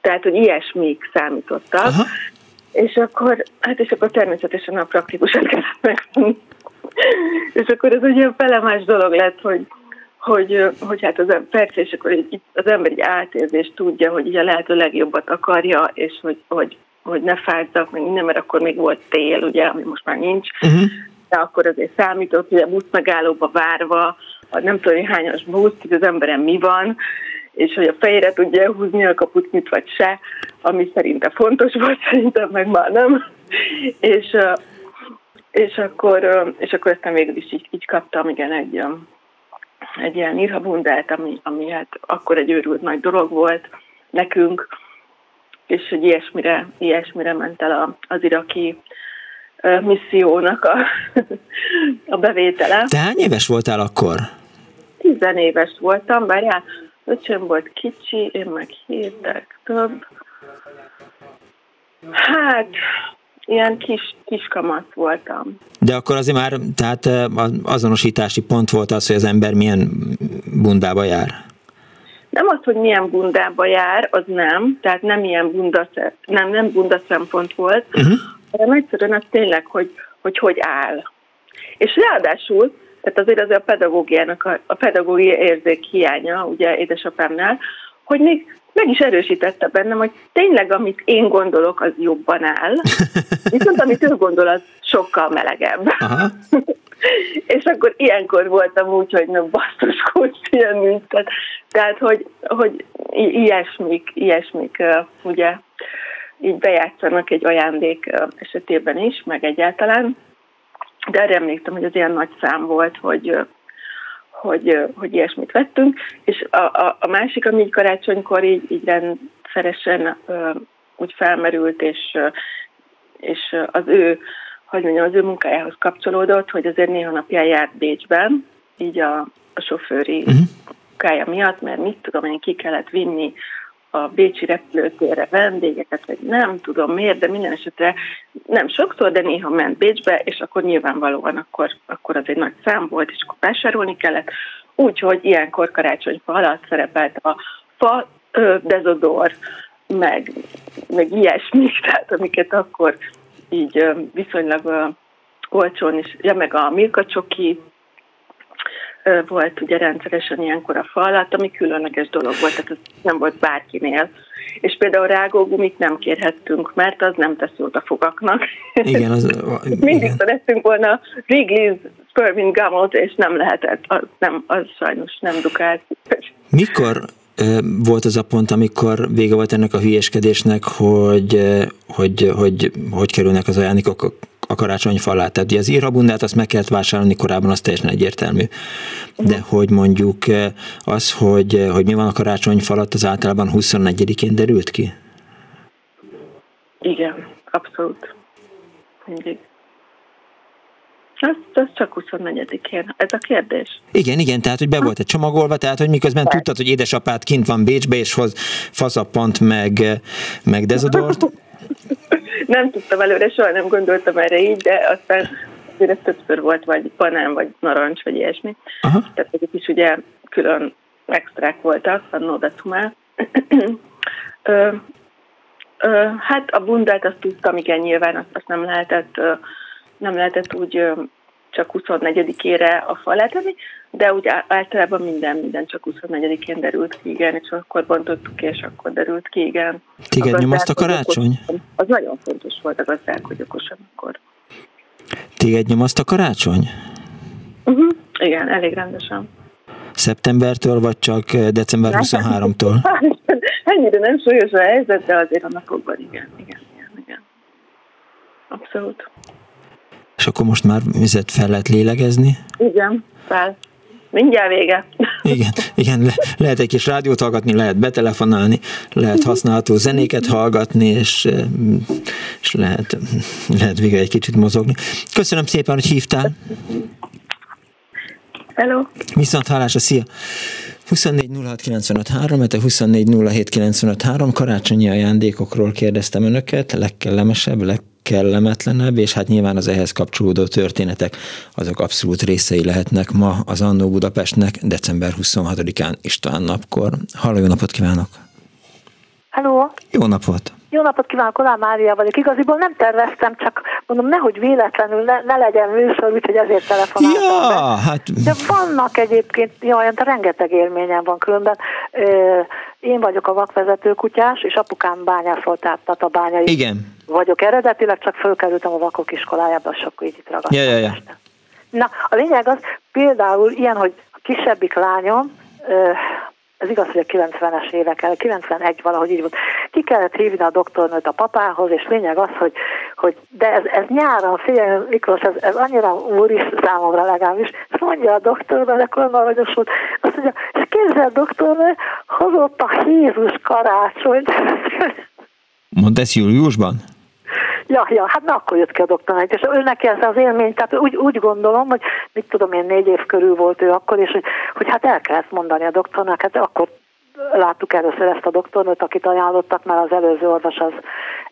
tehát, hogy ilyesmik számítottak. Uh-huh. És akkor, hát és akkor természetesen a praktikusat kellett megvenni és akkor ez egy ilyen felemás dolog lett, hogy, hogy, hogy hát az persze, és akkor így, az ember átérzést tudja, hogy így a lehető legjobbat akarja, és hogy, hogy, hogy ne fázzak, meg minden, mert akkor még volt tél, ugye, ami most már nincs, uh-huh. de akkor azért számított, hogy a busz megállóba várva, a nem tudom, hogy hányas busz, hogy az emberem mi van, és hogy a fejére tudja húzni a mit vagy se, ami szerintem fontos volt, szerintem meg már nem. És, és akkor, és akkor aztán végül is így, így kaptam, igen, egy, egy ilyen irhabundát, ami, ami hát akkor egy őrült nagy dolog volt nekünk, és hogy ilyesmire, ilyesmire ment el az iraki missziónak a, a bevétele. Te hány éves voltál akkor? Tizenéves voltam, várjál, öcsém volt kicsi, én meg hétek több. Hát, ilyen kis, kis kamasz voltam. De akkor azért már, tehát azonosítási pont volt az, hogy az ember milyen bundába jár? Nem az, hogy milyen bundába jár, az nem, tehát nem ilyen bunda, nem, nem bunda szempont volt, uh-huh. hanem egyszerűen az tényleg, hogy, hogy hogy áll. És ráadásul, tehát azért az a pedagógiának, a, a pedagógia érzék hiánya, ugye édesapámnál, hogy még meg is erősítette bennem, hogy tényleg amit én gondolok, az jobban áll, viszont amit ő gondol, az sokkal melegebb. Aha. és akkor ilyenkor voltam úgy, hogy nem basszus kulcs ilyen nincs. Tehát, hogy, hogy ilyesmik, ilyesmik ugye így bejátszanak egy ajándék esetében is, meg egyáltalán. De erre emlékszem, hogy az ilyen nagy szám volt, hogy hogy, hogy ilyesmit vettünk, és a, a, a másik, ami így karácsonykor így, így rendszeresen úgy felmerült, és, és az ő, hogy mondjam, az ő munkájához kapcsolódott, hogy azért néha napján járt Bécsben, így a, a sofőri uh-huh. munkája miatt, mert mit tudom én, ki kellett vinni a Bécsi repülőtérre vendégeket, vagy nem tudom miért, de minden esetre nem sokszor, de néha ment Bécsbe, és akkor nyilvánvalóan akkor, akkor az egy nagy szám volt, és akkor vásárolni kellett. Úgyhogy ilyenkor karácsonyfa alatt szerepelt a fa dezodor, meg, meg ilyesmi, tehát amiket akkor így viszonylag olcsón is, ja, meg a Milka Csoki, volt ugye rendszeresen ilyenkor a fa alatt, ami különleges dolog volt, tehát ez nem volt bárkinél. És például rágógumit nem kérhettünk, mert az nem tesz jót a fogaknak. Igen, az, Mindig szerettünk volna Wrigley's Spermint Gumot, és nem lehetett, az, nem, az sajnos nem dukált. Mikor volt az a pont, amikor vége volt ennek a hülyeskedésnek, hogy hogy, hogy, hogy kerülnek az ajándékok a karácsonyfa alá. Tehát az írhabundát azt meg kellett vásárolni korábban, az teljesen egyértelmű. De hogy mondjuk az, hogy, hogy mi van a karácsonyfa alatt, az általában 24-én derült ki? Igen, abszolút. Mindig. Az, az csak 24-én. Ez a kérdés. Igen, igen, tehát hogy be volt egy csomagolva, tehát hogy miközben tudtad, hogy édesapád kint van Bécsbe, és hoz faszappant, meg, meg dezodort. nem tudtam előre, soha nem gondoltam erre így, de aztán azért ez többször volt, vagy banán, vagy narancs, vagy ilyesmi. Aha. Tehát ezek is ugye külön extrák voltak, a Nodatumá. hát a bundát azt tudtam, igen, nyilván azt, azt nem lehetett nem lehetett úgy csak 24-ére a fa letenni, de úgy általában minden, minden csak 24-én derült ki, igen, és akkor bontottuk ki, és akkor derült ki, igen. Téged a karácsony? Az nagyon fontos volt a gazdálkodókosan akkor. Téged a karácsony? Uh-huh. Igen, elég rendesen. Szeptembertől, vagy csak december 23-tól? Ennyire nem súlyos a helyzet, de azért a napokban igen, igen, igen, igen. Abszolút. És akkor most már vizet fel lehet lélegezni? Igen, fel. Mindjárt vége. Igen, igen le, lehet egy kis rádiót hallgatni, lehet betelefonálni, lehet használható zenéket hallgatni, és, és lehet, lehet végre egy kicsit mozogni. Köszönöm szépen, hogy hívtál. Hello. Viszont hálásra, szia! 24 mert a 24 karácsonyi ajándékokról kérdeztem önöket, legkellemesebb, leg kellemetlenebb, és hát nyilván az ehhez kapcsolódó történetek azok abszolút részei lehetnek ma az Annó Budapestnek december 26-án István napkor. Halló, jó napot kívánok! Hello! Jó napot! Jó napot kívánok, Olá Mária vagyok. Igaziból nem terveztem, csak mondom, nehogy véletlenül ne, ne legyen műsor, úgyhogy ezért telefonáltam. Ja, be. hát... De vannak egyébként, jaj, rengeteg élményem van különben. Én vagyok a vakvezető kutyás, és apukám bányászolt át bányai. Igen. Vagyok eredetileg, csak fölkerültem a vakok iskolájába, és akkor így itt ragadtam. Ja, ja, ja. Na, a lényeg az, például ilyen, hogy a kisebbik lányom, ez igaz, hogy a 90-es évek 91 valahogy így volt. Ki kellett hívni a doktornőt a papához, és lényeg az, hogy, hogy de ez, ez nyáron, figyelj Miklós, ez, ez annyira úr is számomra legalábbis, ezt mondja a doktornő, de volt, azt mondja, és képzel doktornő, hozott a Jézus karácsonyt. Mondd ezt júliusban? Ja, ja, hát na akkor jött ki a doktorát, és ő neki ez az élmény, tehát úgy, úgy gondolom, hogy mit tudom én, négy év körül volt ő akkor, és hogy, hogy hát el kellett mondani a doktornak, hát akkor láttuk először ezt a doktornőt, akit ajánlottak, mert az előző orvos az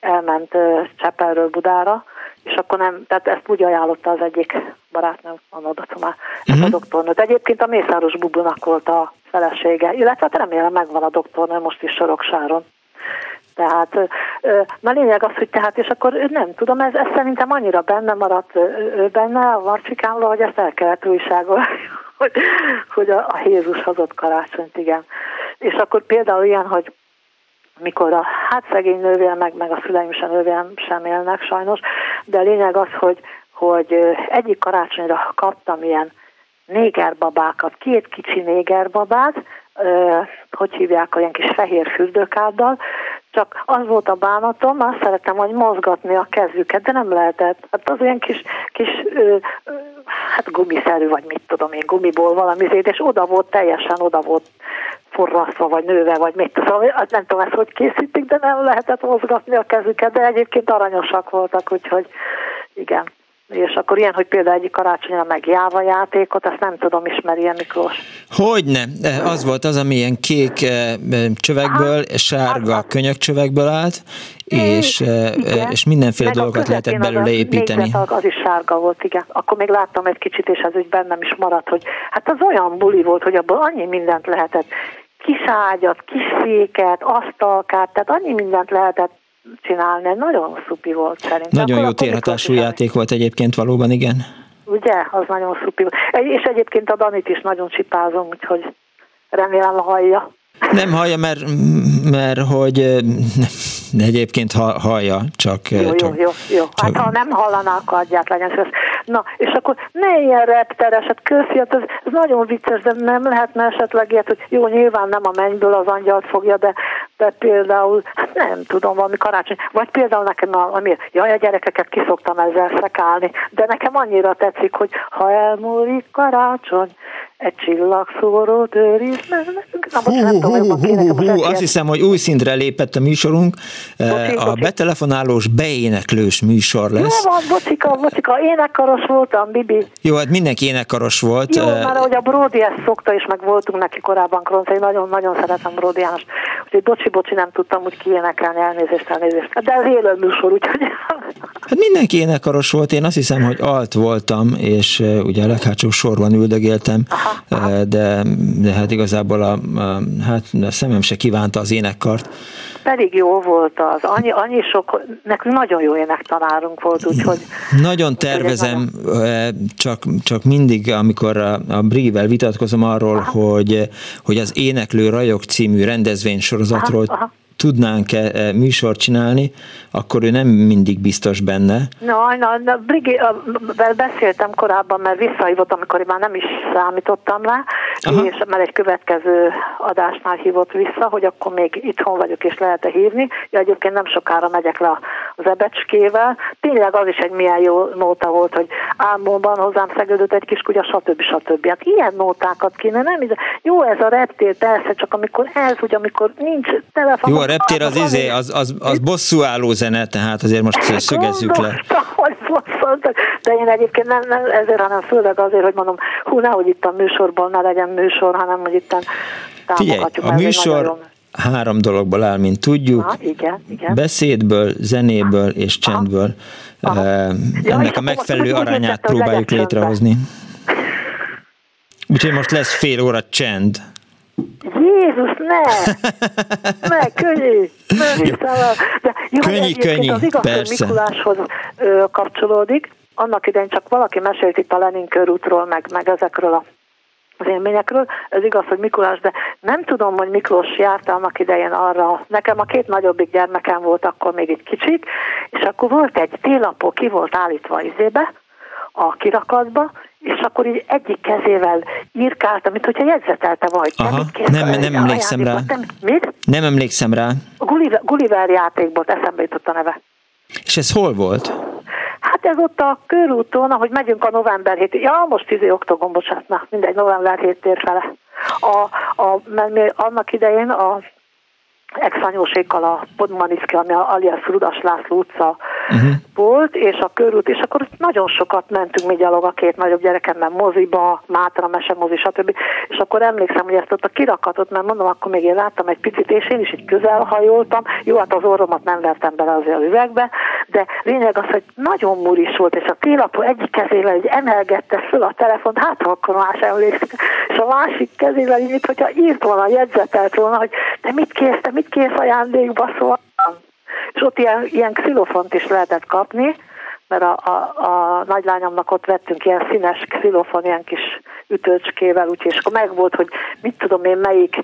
elment Csepelről Budára, és akkor nem, tehát ezt úgy ajánlotta az egyik barátnőm, a Nodacomá, uh-huh. a doktornőt. Egyébként a Mészáros Bubunak volt a felesége, illetve hát remélem megvan a doktornő most is Soroksáron. Tehát, na lényeg az, hogy tehát, és akkor nem tudom, ez, ez szerintem annyira benne maradt benne a Marcsikánról, hogy ezt el kellett újságolni, hogy, hogy a, a Jézus hozott karácsonyt, igen. És akkor például ilyen, hogy mikor a hát szegény nővér, meg, meg a szüleim sem nővérem sem élnek sajnos, de a lényeg az, hogy, hogy egyik karácsonyra kaptam ilyen négerbabákat, két kicsi négerbabát, hogy hívják, olyan kis fehér fürdőkáddal, csak az volt a bánatom, azt szerettem, hogy mozgatni a kezüket, de nem lehetett. Hát az olyan kis, kis ö, ö, hát gumiszerű, vagy mit tudom én, gumiból valami zét, és oda volt, teljesen oda volt forrasztva, vagy nőve, vagy mit tudom, hát nem tudom ezt, hogy készítik, de nem lehetett mozgatni a kezüket, de egyébként aranyosak voltak, úgyhogy igen. És akkor ilyen, hogy például egyik karácsonyra meg Jáva játékot, azt nem tudom, ismeri Miklós. Hogyne, az volt az, ami ilyen kék csövekből, hát, sárga hát, könyökcsövekből állt, és, igen. és mindenféle meg dolgokat lehetett belőle építeni. Az, az is sárga volt, igen. Akkor még láttam egy kicsit, és ez úgy bennem is maradt, hogy hát az olyan buli volt, hogy abból annyi mindent lehetett kis ágyat, kis széket, asztalkát, tehát annyi mindent lehetett csinálni. Nagyon szupi volt szerintem. Nagyon jó térhatású játék volt egyébként valóban, igen. Ugye? Az nagyon szupi volt. És egyébként a Danit is nagyon csipázom, úgyhogy remélem hallja. Nem hallja, mert, mert hogy egyébként hallja, csak... Jó, csak, jó, jó, jó. Hát csak... ha nem hallaná, akkor adját legyen. Na, és akkor ne ilyen repteres, hát köszi, hát ez, ez nagyon vicces, de nem lehetne esetleg ilyet, hogy jó, nyilván nem a mennyből az angyalt fogja, de, de például, hát nem tudom, valami karácsony, vagy például nekem, a, ami, jaj, a gyerekeket kiszoktam ezzel szekálni, de nekem annyira tetszik, hogy ha elmúlik karácsony, egy csillagszóró őriz. Hú, hú, hú, hú, azt hiszem, hogy új szintre lépett a műsorunk. Bocsi, a bocsi. betelefonálós, beéneklős műsor lesz. Jó van, bocika, bocika, énekkaros voltam, Bibi. Jó, hát mindenki énekkaros volt. Jó, mert ahogy a Brody ezt szokta, és meg voltunk neki korábban Kroncai, nagyon-nagyon szeretem Brody János. Úgyhogy bocsi, bocsi, nem tudtam úgy kiénekelni, elnézést, elnézést. De ez élő műsor, úgyhogy... Hát mindenki énekaros volt, én azt hiszem, hogy alt voltam, és ugye a leghátsó sorban üldögéltem, aha. De, de hát igazából a, a, hát a szemem se kívánta az énekkart. Pedig jó volt az, annyi, annyi sok, nekünk nagyon jó énektanárunk volt, úgyhogy... Nagyon tervezem, nagyon... Csak, csak mindig, amikor a, a Brigivel vitatkozom arról, hogy, hogy az Éneklő Rajok című rendezvénysorozatról aha, aha tudnánk-e e, műsort csinálni, akkor ő nem mindig biztos benne. No, no, no Brigi, beszéltem korábban, mert visszahívott, amikor én már nem is számítottam rá, Aha. és mert egy következő adásnál hívott vissza, hogy akkor még itthon vagyok, és lehet-e hívni. Ja, egyébként nem sokára megyek le az ebecskével. Tényleg az is egy milyen jó nóta volt, hogy álmomban hozzám szegődött egy kis kutya, stb. stb. Hát ilyen nótákat kéne, nem? Jó ez a reptér, persze, csak amikor ez, hogy amikor nincs telefon. Jó, a reptér az, izé, az, az, az bosszúálló zene, tehát azért most szögezzük le. de én egyébként nem, nem ezért, hanem főleg azért, hogy mondom, hú, nehogy itt a műsorban ne legyen műsor, hanem hogy itt támogatjuk. Figyelj, a műsor három dologból áll, mint tudjuk. Ha, igen, igen. Beszédből, zenéből és csendből. Aha. Aha. Ennek a megfelelő arányát próbáljuk létrehozni. Úgyhogy most lesz fél óra csend. Jézus, ne! Ne, könnyű! Hiszem De jó, könnyű, könnyű, az igaz, persze. hogy Mikuláshoz ö, kapcsolódik. Annak idején csak valaki mesélt itt a Lenin körútról, meg, meg ezekről a az élményekről. Ez igaz, hogy Mikulás, de nem tudom, hogy Miklós járt annak idején arra. Nekem a két nagyobbik gyermekem volt akkor még egy kicsit, és akkor volt egy télapó, ki volt állítva izébe, a kirakatba, és akkor így egyik kezével írkálta, mint hogyha jegyzetelte vagy. Aha, nem, nem, nem emlékszem rá. Nem, mit? Nem emlékszem rá. A Gulliver, Gulliver játékból eszembe jutott a neve. És ez hol volt? Hát ez ott a körúton, ahogy megyünk a november hét, ja most 10 oktogon, bocsánat, na, mindegy, november hét tér fele. A, a, mert mi annak idején a exanyósékkal a Podmaniszki, ami alias Rudas László utca uh-huh. volt, és a körút, és akkor nagyon sokat mentünk mi gyalog a két nagyobb gyerekemmel moziba, Mátra, mesemozi, stb. És akkor emlékszem, hogy ezt ott a kirakatot, mert mondom, akkor még én láttam egy picit, és én is így közel hajoltam. Jó, hát az orromat nem vertem bele azért a üvegbe, de lényeg az, hogy nagyon muris volt, és a télapó egyik kezével így emelgette föl a telefont, hát akkor más emlékszik, és a másik kezével így, hogyha írt volna, jegyzetelt volna, hogy te mit kérsz, te mit kérsz ajándékba, szóval és ott ilyen, ilyen xilofont is lehetett kapni, mert a, a, a nagylányomnak ott vettünk ilyen színes xilofon, ilyen kis ütőcskével, úgyhogy és akkor megvolt, hogy mit tudom én, melyik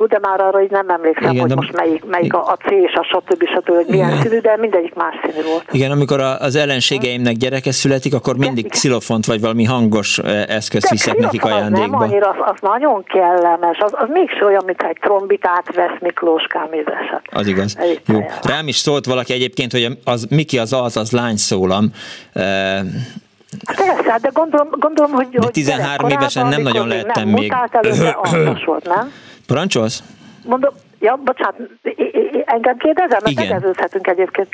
Hú, de már arra így nem emlékszem, Igen, hogy de... most melyik, melyik a, a C és a stb. stb. hogy milyen Igen. színű, de mindegyik más színű volt. Igen, amikor az ellenségeimnek gyereke születik, akkor mindig Igen. xilofont vagy valami hangos eszköz viszek nekik ajándékba. Nem annyira, az, az nagyon kellemes, az, az mégse olyan, mint egy trombitát vesz Miklóskám édesem. Az igaz. Jó. Rám is szólt valaki egyébként, hogy az Miki az az, az lány szólam. Persze, de gondolom, gondolom hogy... De 13 évesen nem nagyon lettem nem még. Előtte, volt, nem? Parancsolsz? Mondom, ja, bocsánat, engem kérdezem, mert tegeződhetünk egyébként.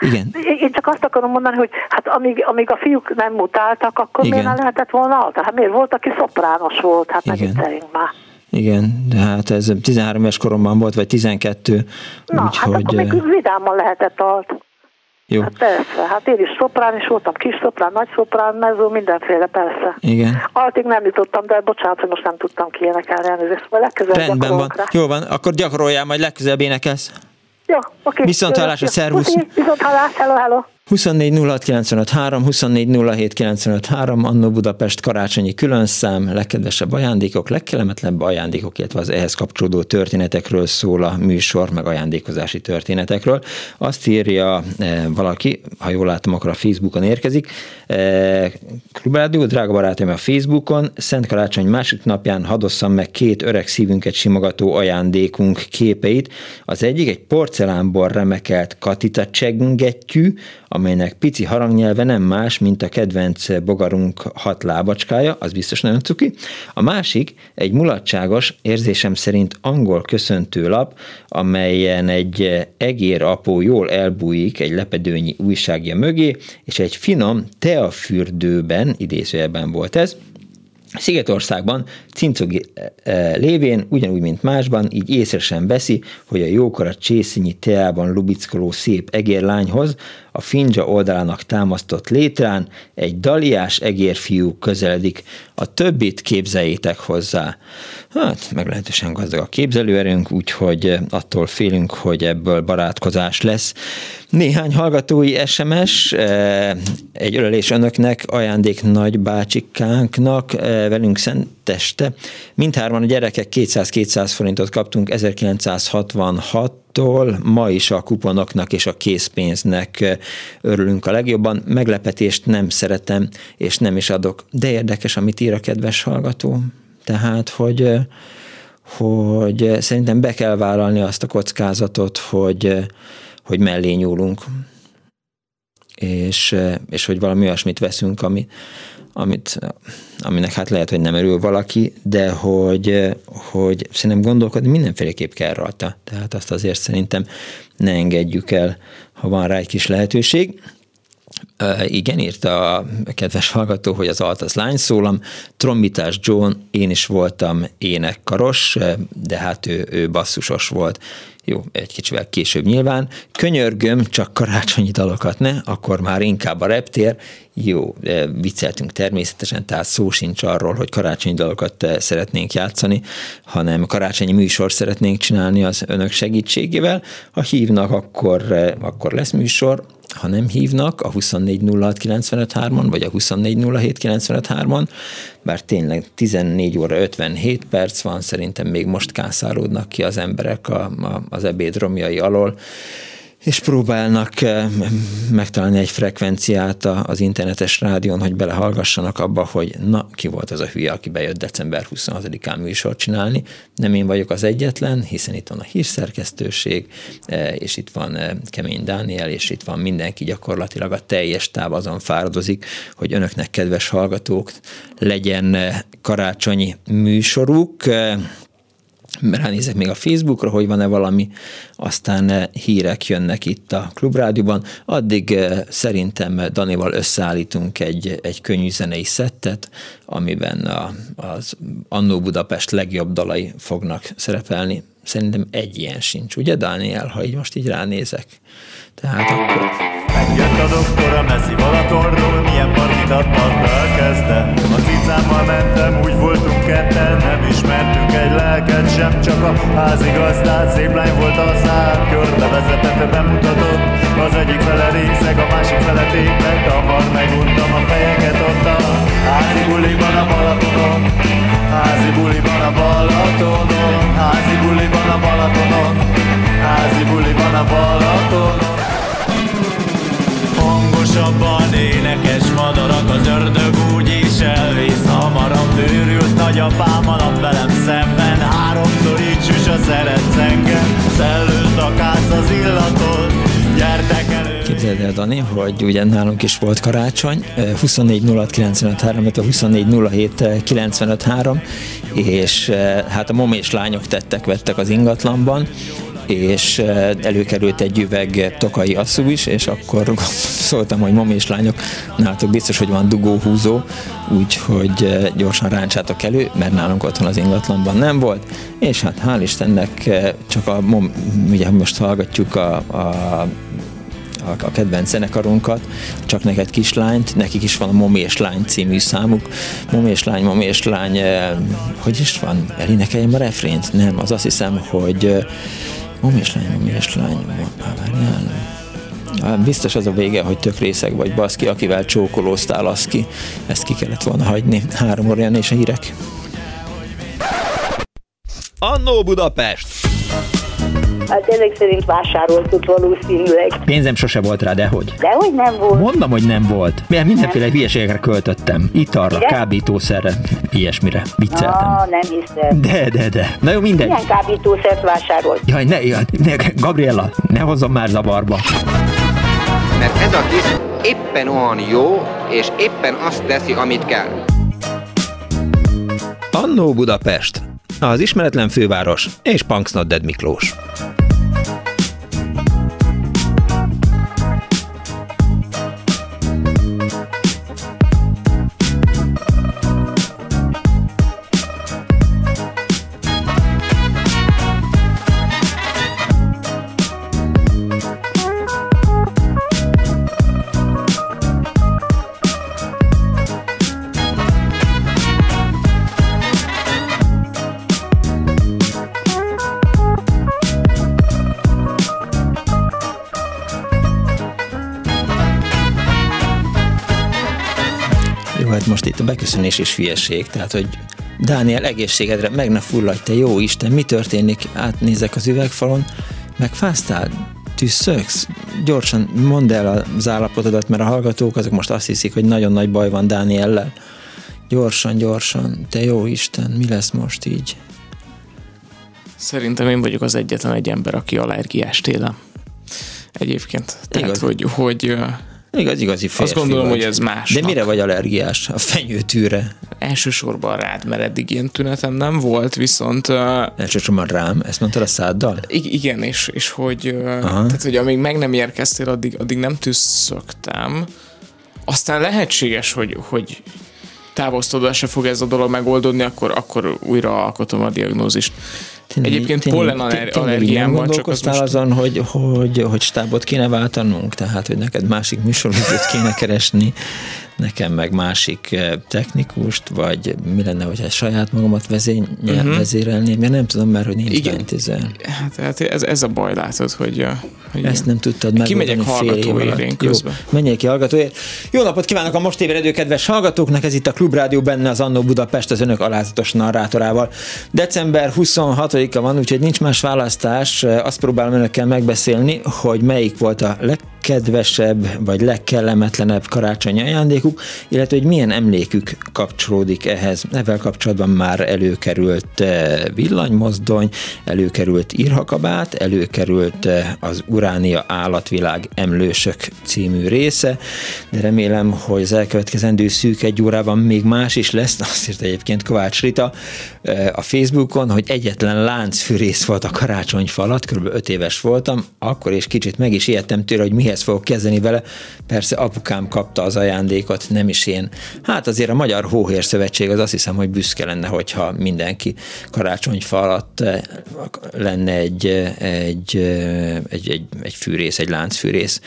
Igen. Én csak azt akarom mondani, hogy hát amíg, amíg a fiúk nem mutáltak, akkor Igen. miért nem lehetett volna alta? Hát miért volt, aki szoprános volt? Hát Igen. megint már. Igen, de hát ez 13 éves koromban volt, vagy 12, Na, hát úgyhogy... akkor még vidáman lehetett alt. Jó, Hát persze, hát én is szoprán is voltam, kis szoprán, nagy szoprán, mező, mindenféle, persze. igen. Altig nem jutottam, de bocsánat, hogy most nem tudtam kiénekelni elnézést, vagy legközelebb Rendben van. rá. Jó van, akkor gyakoroljál, majd legközelebb énekelsz. Jó, oké. Viszont Jó, hallásra, szervusz. Viszont hallás, hello, hello. 24 06 95 3, 24 07 95 3, Annó Budapest karácsonyi különszám, legkedvesebb ajándékok, legkellemetlenebb ajándékok, illetve az ehhez kapcsolódó történetekről szól a műsor, meg ajándékozási történetekről. Azt írja eh, valaki, ha jól látom, akkor a Facebookon érkezik. Eh, Klubrádió, drága barátaim a Facebookon, Szent Karácsony másik napján hadosszam meg két öreg szívünket simogató ajándékunk képeit. Az egyik egy porcelánból remekelt katita csengettyű, amelynek pici harangnyelve nem más, mint a kedvenc bogarunk hat lábacskája, az biztos nagyon cuki. A másik egy mulatságos, érzésem szerint angol köszöntőlap, amelyen egy egér apó jól elbújik egy lepedőnyi újságja mögé, és egy finom teafürdőben, idézőjelben volt ez, Szigetországban cincogi e, lévén, ugyanúgy, mint másban, így észre sem veszi, hogy a jókora csészényi teában lubickoló szép egérlányhoz a finja oldalának támasztott létrán egy daliás egérfiú közeledik. A többit képzeljétek hozzá. Hát, meglehetősen gazdag a képzelőerőnk, úgyhogy attól félünk, hogy ebből barátkozás lesz. Néhány hallgatói SMS, eh, egy ölelés önöknek, ajándék nagybácsikánknak, eh, velünk szenteste. Mindhárman a gyerekek 200-200 forintot kaptunk 1966-tól, ma is a kuponoknak és a készpénznek örülünk a legjobban. Meglepetést nem szeretem, és nem is adok. De érdekes, amit ír a kedves hallgató. Tehát, hogy hogy szerintem be kell vállalni azt a kockázatot, hogy, hogy mellé nyúlunk, és, és hogy valami olyasmit veszünk, ami, amit, aminek hát lehet, hogy nem örül valaki, de hogy, hogy szerintem gondolkodni mindenféleképp kell rajta. Tehát azt azért szerintem ne engedjük el, ha van rá egy kis lehetőség. Igen, írta a kedves hallgató, hogy az alt az lány szólam. Trombitás John, én is voltam énekkaros, de hát ő, ő basszusos volt. Jó, egy kicsivel később nyilván. Könyörgöm, csak karácsonyi dalokat ne, akkor már inkább a reptér. Jó, vicceltünk természetesen, tehát szó sincs arról, hogy karácsonyi dalokat szeretnénk játszani, hanem karácsonyi műsor szeretnénk csinálni az önök segítségével. Ha hívnak, akkor, akkor lesz műsor, ha nem hívnak a 2406953-on, vagy a 2407953-on, bár tényleg 14 óra 57 perc van, szerintem még most kászálódnak ki az emberek a, a, az ebéd romjai alól, és próbálnak megtalálni egy frekvenciát az internetes rádión, hogy belehallgassanak abba, hogy na, ki volt az a hülye, aki bejött december 26-án műsort csinálni. Nem én vagyok az egyetlen, hiszen itt van a hírszerkesztőség, és itt van Kemény Dániel, és itt van mindenki gyakorlatilag a teljes táv azon fáradozik, hogy önöknek, kedves hallgatók, legyen karácsonyi műsoruk, ránézek még a Facebookra, hogy van-e valami, aztán eh, hírek jönnek itt a Klubrádióban. Addig eh, szerintem Danival összeállítunk egy, egy könnyű zenei szettet, amiben a, az Annó Budapest legjobb dalai fognak szerepelni. Szerintem egy ilyen sincs, ugye Dániel, ha így most így ránézek? Tehát akkor... Megjött a doktor a messzi Balatonról, milyen partit adtak elkezdte. A cicámmal mentem, úgy voltunk ketten, nem ismertünk egy lelket sem, csak a házigazdát. Szép lány volt a szám, körbe vezetett, bemutatott. Az egyik fele részeg, a másik fele tépek, hamar meguntam a fejeket ott a házi buliban a Balatonon. Házi buliban a Balatonon, házi buliban a Balatonon, házi buliban a Balatonon. Hangosabban énekes madarak, az ördög úgy is elvész hamarabb Őrült nagyapám a nap velem szemben, háromszor így süs a szeretsz engem. Szellőzd a kász az illatot, gyertek elő. Képzeld el, Dani, hogy ugye nálunk is volt karácsony, 24 06 953, a 24 07 953, és hát a mom és lányok tettek, vettek az ingatlanban, és előkerült egy üveg tokai asszú is, és akkor szóltam, hogy mami és lányok, nálatok biztos, hogy van dugóhúzó, úgyhogy gyorsan ráncsátok elő, mert nálunk otthon az ingatlanban nem volt, és hát hál' Istennek csak a, ugye most hallgatjuk a, a a, a kedvenc zenekarunkat, csak neked kislányt, nekik is van a Momi és Lány című számuk. Momi és Lány, Momi és Lány, eh, hogy is van? Elénekeljem a refrént? Nem, az azt hiszem, hogy eh, Momi és Lány, Momi és Lány, várjál. Biztos az a vége, hogy tök részeg vagy baszki, akivel csókolóztál, az ki. Ezt ki kellett volna hagyni. Három óra és a hírek. Annó Budapest! Hát ezek szerint vásároltuk valószínűleg. Pénzem sose volt rá, dehogy. Dehogy nem volt. Mondom, hogy nem volt. Mert mindenféle nem. hülyeségekre költöttem. Italra, Igen? kábítószerre, ilyesmire. Vicceltem. Ah, nem hiszem. De, de, de. Na jó, mindegy. Milyen kábítószert vásárolt? Jaj, ne, jaj, ne, Gabriella, ne hozzam már zavarba. Mert ez a kis éppen olyan jó, és éppen azt teszi, amit kell. Annó Budapest, az ismeretlen főváros és Punksnodded Miklós. most itt beköszönés is hülyeség, tehát hogy Dániel, egészségedre, meg ne fulladj, te jó Isten, mi történik? Átnézek az üvegfalon, megfáztál? Tüsszöksz? Gyorsan mondd el az állapotodat, mert a hallgatók azok most azt hiszik, hogy nagyon nagy baj van Dániellel. Gyorsan, gyorsan, te jó Isten, mi lesz most így? Szerintem én vagyok az egyetlen egy ember, aki allergiás télen. Egyébként. Tehát, Igaz. hogy, hogy Igaz, igazi férfi Azt gondolom, vagy. hogy ez más. De mire vagy allergiás? A fenyőtűre? Elsősorban rád, mert eddig ilyen tünetem nem volt, viszont... Elsősorban rám? Ezt mondtad a száddal? Igen, és, és hogy, uh, tehát, hogy amíg meg nem érkeztél, addig, addig nem tüsszögtem. Aztán lehetséges, hogy, hogy távoztod, se fog ez a dolog megoldódni, akkor, akkor újra alkotom a diagnózist. Tényleg, Egyébként tényleg, pollen allergiám van, csak az most... azon, hogy, hogy, hogy stábot kéne váltanunk, tehát hogy neked másik műsorvezetőt kéne keresni, nekem meg másik eh, technikust, vagy mi lenne, hogyha saját magamat vezény, uh-huh. vezérelném, mert nem tudom már, hogy nincs Igen. Hát, hát ez, ez a baj, látod, hogy, eh, hogy Ezt nem tudtad meg. Kimegyek hallgatóért én közben. Jó, menjél ki hallgatóért. Jó napot kívánok a most ébredő kedves hallgatóknak, ez itt a Klubrádió benne az Annó Budapest az önök alázatos narrátorával. December 26-a van, úgyhogy nincs más választás. Azt próbálom önökkel megbeszélni, hogy melyik volt a leg legkedvesebb vagy legkellemetlenebb karácsonyi ajándékuk, illetve hogy milyen emlékük kapcsolódik ehhez. Ezzel kapcsolatban már előkerült eh, villanymozdony, előkerült írhakabát, előkerült eh, az Uránia állatvilág emlősök című része, de remélem, hogy az elkövetkezendő szűk egy órában még más is lesz, azt írt egyébként Kovács Rita eh, a Facebookon, hogy egyetlen láncfűrész volt a karácsonyfalat, kb. 5 éves voltam, akkor és kicsit meg is ijedtem tőle, hogy mihez fogok kezdeni vele. Persze apukám kapta az ajándékot, nem is én. Hát azért a Magyar Hóhér Szövetség az azt hiszem, hogy büszke lenne, hogyha mindenki karácsonyfa alatt eh, lenne egy, eh, egy, eh, egy, egy, egy fűrész, egy láncfűrész.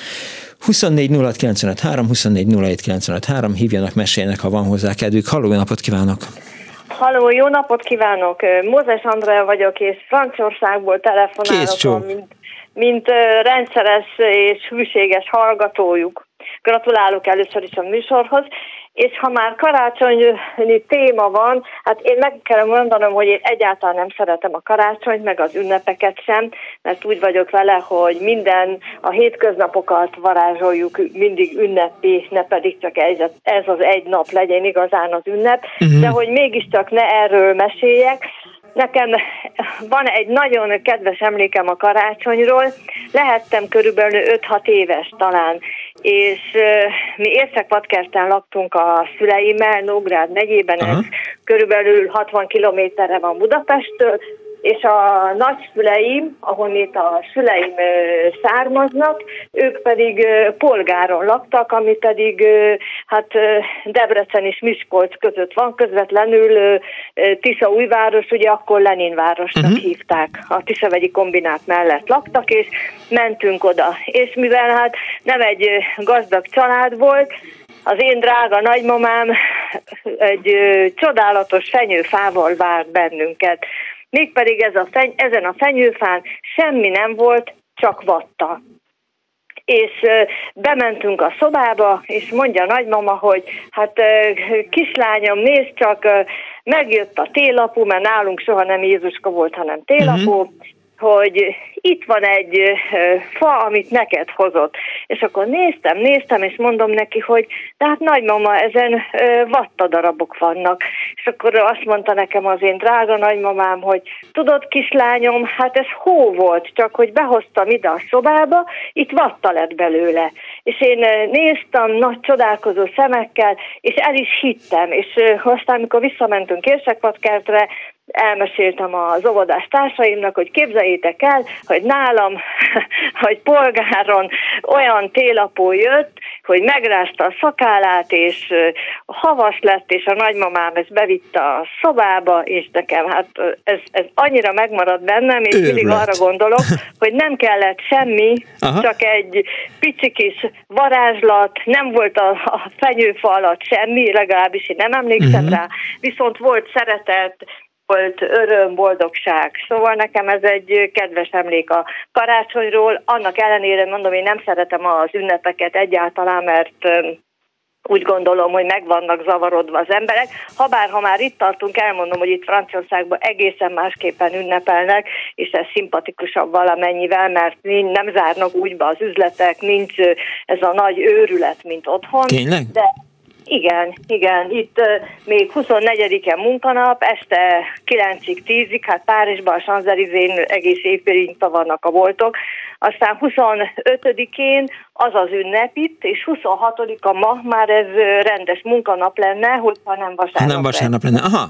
24 06 3, 24 07 hívjanak, meséljenek, ha van hozzá kedvük. Halló, napot kívánok! Halló, jó napot kívánok! Mózes Andrea vagyok, és Franciaországból telefonálok, mint mint rendszeres és hűséges hallgatójuk. Gratulálok először is a műsorhoz, és ha már karácsonyi téma van, hát én meg kell mondanom, hogy én egyáltalán nem szeretem a karácsonyt, meg az ünnepeket sem, mert úgy vagyok vele, hogy minden a hétköznapokat varázsoljuk mindig ünnepi, ne pedig csak ez, ez az egy nap legyen igazán az ünnep, uh-huh. de hogy mégiscsak ne erről meséljek, Nekem van egy nagyon kedves emlékem a karácsonyról. Lehettem körülbelül 5-6 éves talán, és mi Észak-Vadkerten laktunk a szüleimmel, Nógrád megyében, ez körülbelül 60 kilométerre van Budapesttől, és a nagyszüleim, ahonnét a szüleim származnak, ők pedig polgáron laktak, ami pedig hát Debrecen és Miskolc között van, közvetlenül Tisza újváros, ugye akkor Leninvárosnak uh-huh. hívták. A Tiszavegyi kombinát mellett laktak, és mentünk oda. És mivel hát nem egy gazdag család volt, az én drága nagymamám egy ö, csodálatos fenyőfával várt bennünket. Mégpedig ez a feny, ezen a fenyőfán semmi nem volt, csak vatta. És bementünk a szobába, és mondja a nagymama, hogy hát kislányom, nézd csak, megjött a télapú, mert nálunk soha nem Jézuska volt, hanem télapú, uh-huh hogy itt van egy fa, amit neked hozott. És akkor néztem, néztem, és mondom neki, hogy de hát nagymama, ezen vattadarabok vannak. És akkor azt mondta nekem az én drága nagymamám, hogy tudod kislányom, hát ez hó volt, csak hogy behoztam ide a szobába, itt vatta lett belőle. És én néztem nagy csodálkozó szemekkel, és el is hittem, és aztán, amikor visszamentünk Érsekvadkertre, elmeséltem az óvodás társaimnak, hogy képzeljétek el, hogy nálam, hogy polgáron olyan télapó jött, hogy megrázta a szakállát, és havas lett, és a nagymamám ezt bevitte a szobába, és nekem hát ez, ez annyira megmaradt bennem, és mindig arra gondolok, hogy nem kellett semmi, Aha. csak egy pici kis varázslat, nem volt a, a fenyőfa alatt semmi, legalábbis én nem emlékszem uh-huh. rá, viszont volt szeretet, volt öröm, boldogság. Szóval nekem ez egy kedves emlék a karácsonyról. Annak ellenére mondom, én nem szeretem az ünnepeket egyáltalán, mert úgy gondolom, hogy meg vannak zavarodva az emberek. Habár, ha már itt tartunk, elmondom, hogy itt Franciaországban egészen másképpen ünnepelnek, és ez szimpatikusabb valamennyivel, mert nem zárnak úgy be az üzletek, nincs ez a nagy őrület, mint otthon. Tényleg? De igen, igen. Itt uh, még 24-en munkanap, este 9-ig, 10-ig, hát Párizsban, a Sanzelizén egész évfélig vannak a boltok. Aztán 25-én az az ünnep itt, és 26-a ma már ez rendes munkanap lenne, hogyha nem vasárnap. Ha nem vasárnap lenne, aha.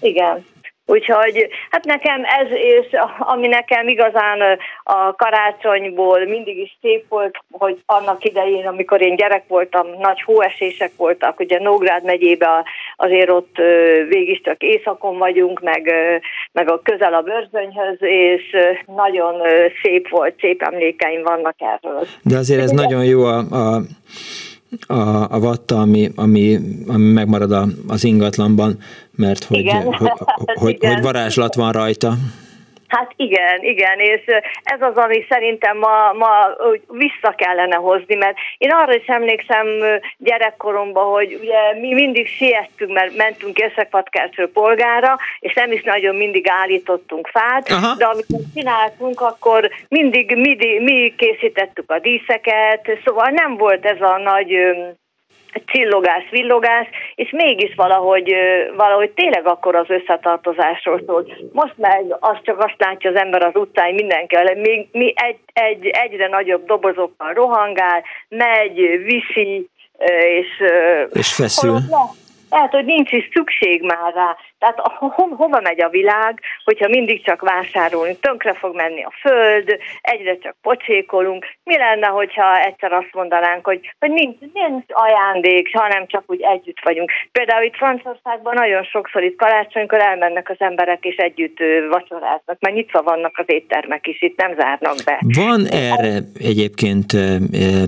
Igen. Úgyhogy hát nekem ez, és ami nekem igazán a karácsonyból mindig is szép volt, hogy annak idején, amikor én gyerek voltam, nagy hóesések voltak, ugye Nógrád megyébe azért ott végig csak éjszakon vagyunk, meg, meg a közel a bőrzönyhöz, és nagyon szép volt, szép emlékeim vannak erről. De azért ez nagyon jó a, a a, a vatta, ami, ami, ami megmarad a, az ingatlanban, mert hogy, hogy, hogy, hogy varázslat van rajta. Hát igen, igen, és ez az, ami szerintem ma, ma vissza kellene hozni, mert én arra is emlékszem gyerekkoromban, hogy ugye mi mindig siettünk, mert mentünk Észak-Patkertről polgára, és nem is nagyon mindig állítottunk fát, Aha. de amikor csináltunk, akkor mindig mi, mi készítettük a díszeket, szóval nem volt ez a nagy csillogás, villogás, és mégis valahogy, valahogy tényleg akkor az összetartozásról szól. Most meg az csak azt látja az ember az utcán, mindenki, még mi egy, egy, egyre nagyobb dobozokkal rohangál, megy, viszi, és, és feszül. Holott, lehet, hogy nincs is szükség már rá. Tehát ho, hova megy a világ, hogyha mindig csak vásárolunk, tönkre fog menni a föld, egyre csak pocsékolunk. Mi lenne, hogyha egyszer azt mondanánk, hogy, hogy nincs, nincs ajándék, hanem csak úgy együtt vagyunk. Például itt Franciaországban nagyon sokszor itt karácsonykor elmennek az emberek és együtt vacsoráznak, mert nyitva vannak az éttermek is, itt nem zárnak be. Van erre egyébként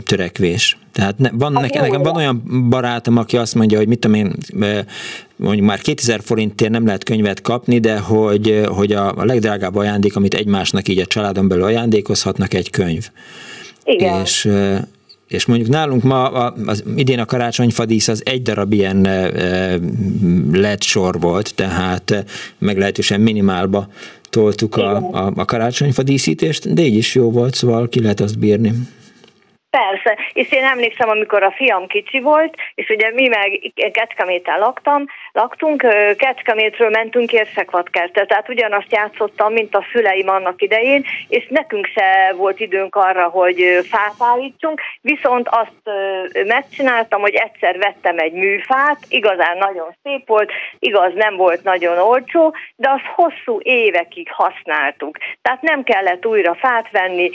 törekvés? Tehát ne, van, nekem, nekem van olyan barátom, aki azt mondja, hogy mit tudom én, mondjuk már 2000 forintért nem lehet könyvet kapni, de hogy, hogy a, a legdrágább ajándék, amit egymásnak így a családon belül ajándékozhatnak, egy könyv. Igen. És, és mondjuk nálunk ma az, idén a karácsonyfadísz az egy darab ilyen led sor volt, tehát meglehetősen minimálba toltuk a, a, a karácsonyfa díszítést, de így is jó volt, szóval ki lehet azt bírni. Persze, és én emlékszem, amikor a fiam kicsi volt, és ugye mi meg Kecskeméten laktam, laktunk, Kecskemétről mentünk Érsekvadkertre, tehát ugyanazt játszottam, mint a szüleim annak idején, és nekünk se volt időnk arra, hogy fát állítsunk, viszont azt megcsináltam, hogy egyszer vettem egy műfát, igazán nagyon szép volt, igaz nem volt nagyon olcsó, de azt hosszú évekig használtuk. Tehát nem kellett újra fát venni,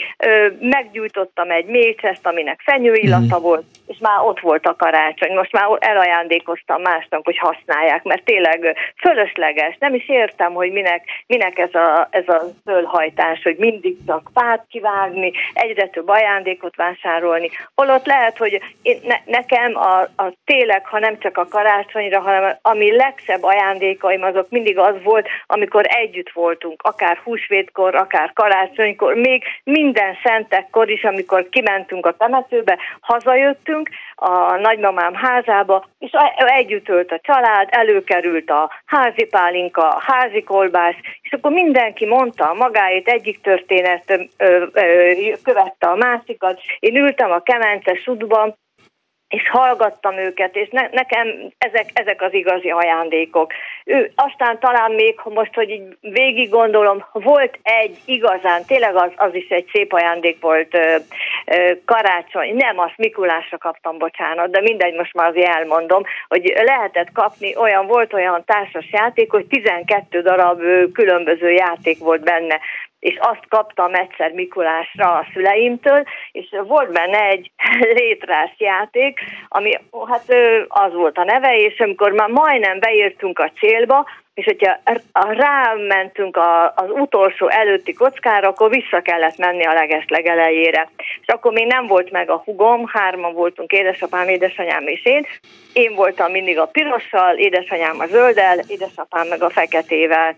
meggyújtottam egy mécseszt, aminek fenyőillata mm. volt, és már ott volt a karácsony. Most már elajándékoztam másnak, hogy használják, mert tényleg fölösleges. Nem is értem, hogy minek, minek ez, a, ez a fölhajtás, hogy mindig csak fát kivágni, egyre több ajándékot vásárolni. Holott lehet, hogy én, ne, nekem a, a tényleg, ha nem csak a karácsonyra, hanem ami legszebb ajándékaim, azok mindig az volt, amikor együtt voltunk, akár húsvétkor, akár karácsonykor, még minden szentekkor is, amikor kimentünk a temetőbe, hazajöttünk a nagymamám házába, és együtt ölt a család, előkerült a házi pálinka, a házi kolbász, és akkor mindenki mondta magáét, egyik történet ö, ö, követte a másikat. Én ültem a kemences udban, és hallgattam őket, és ne, nekem ezek, ezek az igazi ajándékok. Ő, aztán talán még, most, hogy így végig gondolom, volt egy igazán, tényleg az, az is egy szép ajándék volt ö, ö, karácsony, nem, azt Mikulásra kaptam, bocsánat, de mindegy, most már azért elmondom, hogy lehetett kapni, olyan volt olyan társas játék, hogy 12 darab ö, különböző játék volt benne és azt kaptam egyszer Mikulásra a szüleimtől, és volt benne egy létrás játék, ami hát az volt a neve, és amikor már majdnem beértünk a célba, és hogyha rámentünk az utolsó előtti kockára, akkor vissza kellett menni a leges legelejére. És akkor még nem volt meg a hugom, hárman voltunk, édesapám, édesanyám és én. Én voltam mindig a pirossal, édesanyám a zölddel, édesapám meg a feketével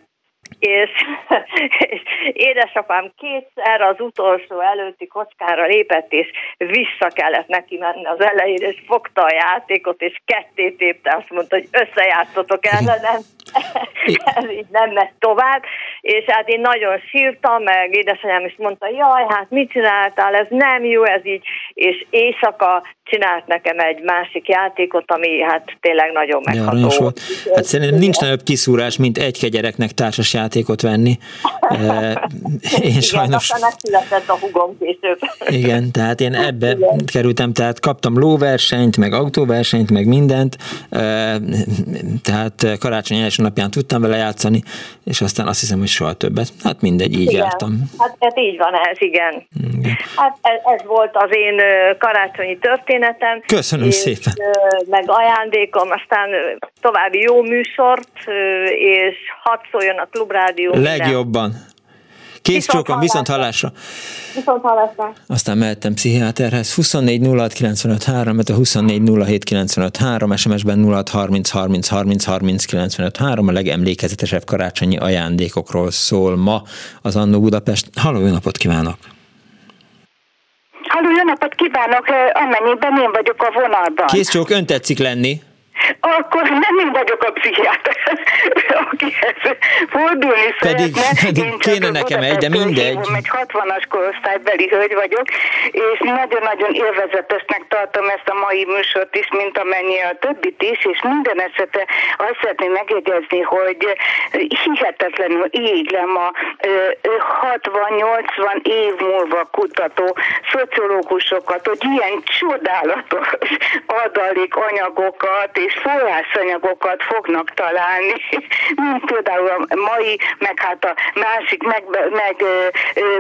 és, és édesapám kétszer az utolsó előtti kockára lépett, és vissza kellett neki menni az elejére, és fogta a játékot, és ketté tépte, azt mondta, hogy összejátszotok ellenem, ez így nem megy tovább, és hát én nagyon sírtam, meg édesanyám is mondta, jaj, hát mit csináltál, ez nem jó, ez így, és éjszaka csinált nekem egy másik játékot, ami hát tényleg nagyon megható. Ja, volt. Hát szerintem nincs nagyobb kiszúrás, mint egy kegyereknek társas játékot venni. Én sajnos... Igen, megszületett a hugom később. Igen, tehát én ebbe Igen. kerültem, tehát kaptam lóversenyt, meg autóversenyt, meg mindent, tehát karácsony első napján tudtam vele játszani, és aztán azt hiszem, hogy soha többet. Hát mindegy, így igen. jártam. Hát, hát így van ez, igen. igen. Hát ez, ez volt az én karácsonyi történetem. Köszönöm és, szépen. Meg ajándékom, aztán további jó műsort, és hadd szóljon a Klubrádió. Legjobban. Kész csókom, viszont hallásra. Viszont hallásra. Aztán mehettem pszichiáterhez. 24 06 95 3, a 24 07 95 3, SMS-ben 06 30 30 30 30 95 3, a legemlékezetesebb karácsonyi ajándékokról szól ma az Annó Budapest. Halló, jó napot kívánok! Halló, jó napot kívánok! Amennyiben én vagyok a vonalban. Kész csók, ön tetszik lenni? Akkor nem én vagyok a pszichiáter, akihez fordulni pedig, szeretne. Pedig kéne nekem egy, de mindegy. Hívom, egy 60-as korosztálybeli hölgy vagyok, és nagyon-nagyon élvezetesnek tartom ezt a mai műsort is, mint amennyi a többit is, és minden esetre azt szeretném megjegyezni, hogy hihetetlenül írlem a 60-80 év múlva kutató szociológusokat, hogy ilyen csodálatos adalék anyagokat és forrásanyagokat fognak találni, mint például a mai, meg hát a másik meg, meg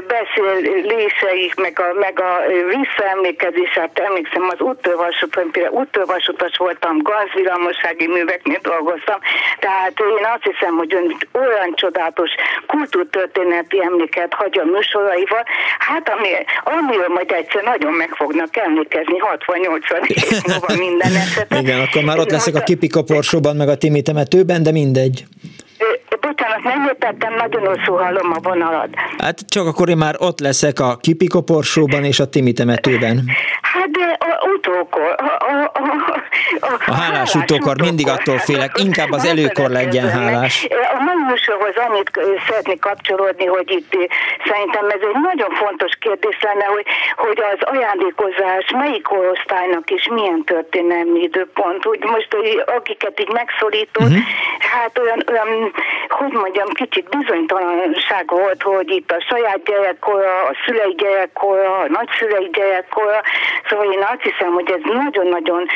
beszéléseik, meg a, meg a visszaemlékezés, hát emlékszem az úttörvasutas, például úttörvasutas voltam, gazvillamosági műveknél dolgoztam, tehát én azt hiszem, hogy ön olyan csodálatos kultúrtörténeti emléket hagy a műsoraival, hát ami, amiről majd egyszer nagyon meg fognak emlékezni 60-80 év múlva minden esetben. Igen, akkor már ott leszek a Kipika meg a Timi temetőben, de mindegy. Bocsánat, nem értettem, nagyon hosszú hallom a vonalat. Hát csak akkor én már ott leszek a Kipikoporsóban és a Timi temetőben. Hát de utókor, a, hálás utókor mindig attól félek, inkább az előkor legyen hálás. A mai műsorhoz annyit szeretnék kapcsolódni, hogy itt szerintem ez egy nagyon fontos kérdés lenne, hogy, hogy az ajándékozás melyik korosztálynak is milyen történelmi időpont. Úgy most, hogy akiket így megszólított, uh-huh. hát olyan, olyan, hogy mondjam, kicsit bizonytalanság volt, hogy itt a saját gyerekkora, a szülei gyerekkora, a nagyszülei gyerekkora, szóval én azt hiszem, hogy ez nagyon-nagyon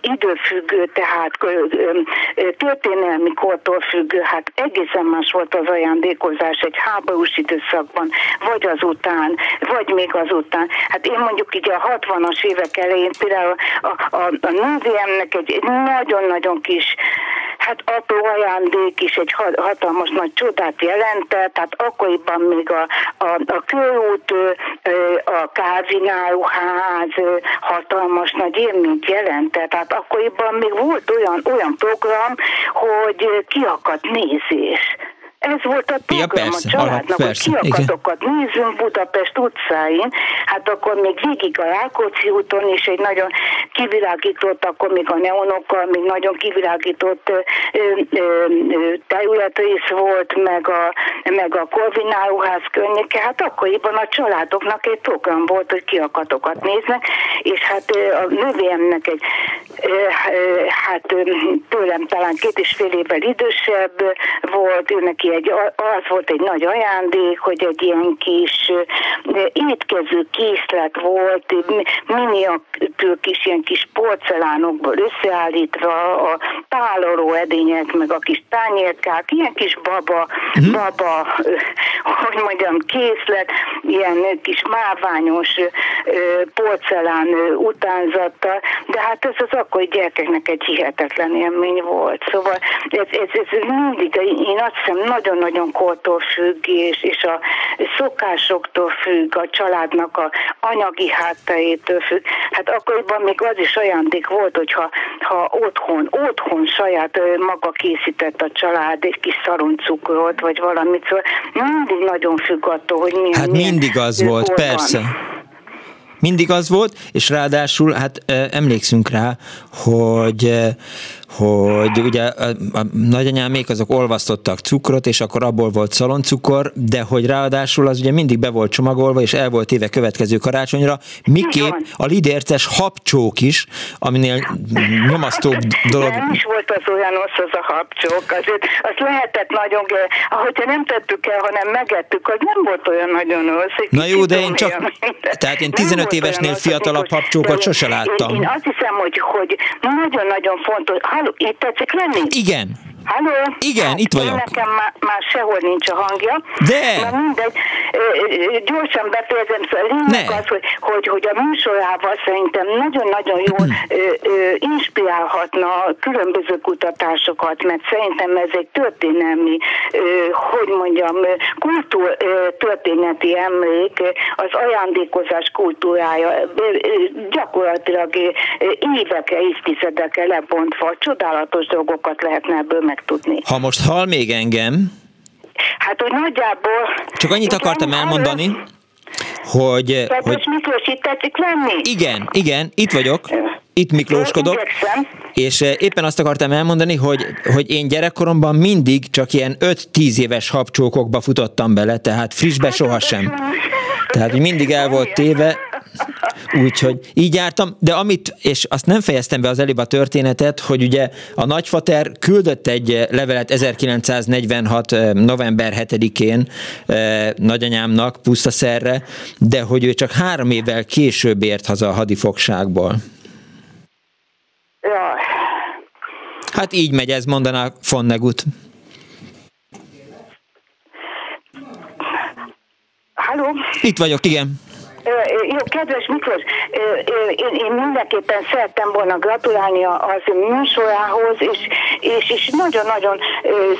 időfüggő, tehát történelmi kortól függő, hát egészen más volt az ajándékozás egy háborús időszakban, vagy azután, vagy még azután. Hát én mondjuk így a 60-as évek elején például a, a, a nővémnek egy, egy nagyon-nagyon kis hát apró ajándék is egy hatalmas nagy csodát jelentett, tehát akkoriban még a, a, a körút, a kávináruház hatalmas nagy élményt jelentett, tehát akkoriban még volt olyan, olyan program, hogy kiakadt nézés ez volt a program ja, persze, a családnak, alap, hogy kiakatokat nézzünk Budapest utcáin, hát akkor még végig a Rákóczi úton is egy nagyon kivilágított, akkor még a neonokkal, még nagyon kivilágított területrész volt, meg a, meg a Korvináruház környéke, hát akkoriban a családoknak egy program volt, hogy kiakatokat néznek, és hát a nővémnek egy hát tőlem talán két és fél évvel idősebb volt, ő neki egy, az volt egy nagy ajándék, hogy egy ilyen kis étkező készlet volt, miniatűr kis ilyen kis porcelánokból összeállítva, a páloró edények, meg a kis tányérkák, ilyen kis baba, uh-huh. baba, hogy mondjam, készlet, ilyen kis máványos porcelán utánzattal, de hát ez az akkori gyerekeknek egy hihetetlen élmény volt. Szóval ez, ez, ez mindig, én azt hiszem, nagyon-nagyon kortól függ, és, és a szokásoktól függ, a családnak a anyagi hátterétől függ. Hát akkoriban még az is ajándék volt, hogyha ha otthon, otthon saját maga készített a család egy kis szaroncukrot, vagy valamit, szóval mindig nagyon függ attól, hogy milyen Hát mindig az volt, persze. Van mindig az volt, és ráadásul hát emlékszünk rá, hogy hogy ugye a, a nagyanyámék azok olvasztottak cukrot, és akkor abból volt szaloncukor, de hogy ráadásul az ugye mindig be volt csomagolva, és el volt éve következő karácsonyra, miképp a lidérces habcsók is, aminél nyomasztóbb dolog. Nem is volt az olyan rossz az a habcsók, azért azt lehetett nagyon, ahogyha nem tettük el, hanem megettük, az nem volt olyan nagyon rossz. Na jó, de én csak, tehát én 15 évesnél fiatalabb habcsókat sose láttam. Én, én azt hiszem, hogy, hogy nagyon-nagyon fontos, itt tetszik lenni? Igen. Halló? Igen, hát, itt vagyok. Nekem már, már sehol nincs a hangja. De! Na mindegy, gyorsan befejezem, szóval lényeg az, hogy, hogy, hogy a műsorával szerintem nagyon-nagyon jól inspirálhatna különböző kutatásokat, mert szerintem ez egy történelmi, hogy mondjam, kultúr történeti emlék, az ajándékozás kultúrája gyakorlatilag évekre, évtizedekre lebontva csodálatos dolgokat lehetne ebből megtudni. Ha most hall még engem, Hát úgy nagyjából... Csak annyit akartam elmondani, hogy... Tehát hogy... Miklós itt tetszik lenni? Igen, igen, itt vagyok. Itt Miklóskodok. És éppen azt akartam elmondani, hogy, hogy én gyerekkoromban mindig csak ilyen 5-10 éves habcsókokba futottam bele, tehát frissbe hát, sohasem. Tehát, hogy mindig el volt téve, Úgyhogy így jártam, de amit, és azt nem fejeztem be az előbb a történetet, hogy ugye a nagyfater küldött egy levelet 1946. Eh, november 7-én eh, nagyanyámnak pusztaszerre, de hogy ő csak három évvel később ért haza a hadifogságból. Ja. Hát így megy ez, mondaná Fonnegut. Halló? Itt vagyok, igen. Jó, kedves Miklós, én, én mindenképpen szerettem volna gratulálni az műsorához, és, és, és nagyon-nagyon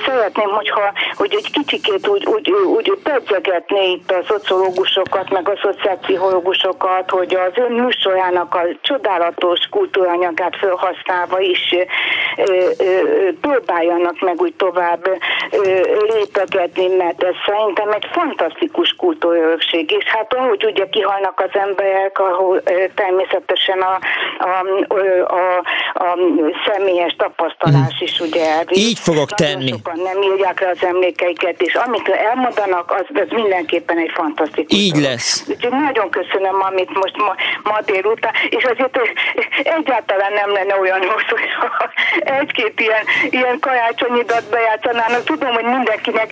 szeretném, hogyha hogy egy kicsikét úgy, úgy, úgy pedzegetné itt a szociológusokat, meg a szociálpszichológusokat, hogy az ön műsorának a csodálatos kultúranyagát felhasználva is próbáljanak meg úgy tovább lépegetni, mert ez szerintem egy fantasztikus kultúrörökség, és hát ahogy ugye kihalnak az emberek, ahol természetesen a, a, a, a személyes tapasztalás is ugye elvisz. Így fogok Nagyon tenni. sokan nem írják le az emlékeiket, és amit elmondanak, az, az mindenképpen egy fantasztikus. Így dolog. lesz. Úgyhogy nagyon köszönöm, amit most ma, ma délután, és azért egyáltalán nem lenne olyan rossz, hogy egy-két ilyen, ilyen karácsonyidat bejátszanának. Tudom, hogy mindenkinek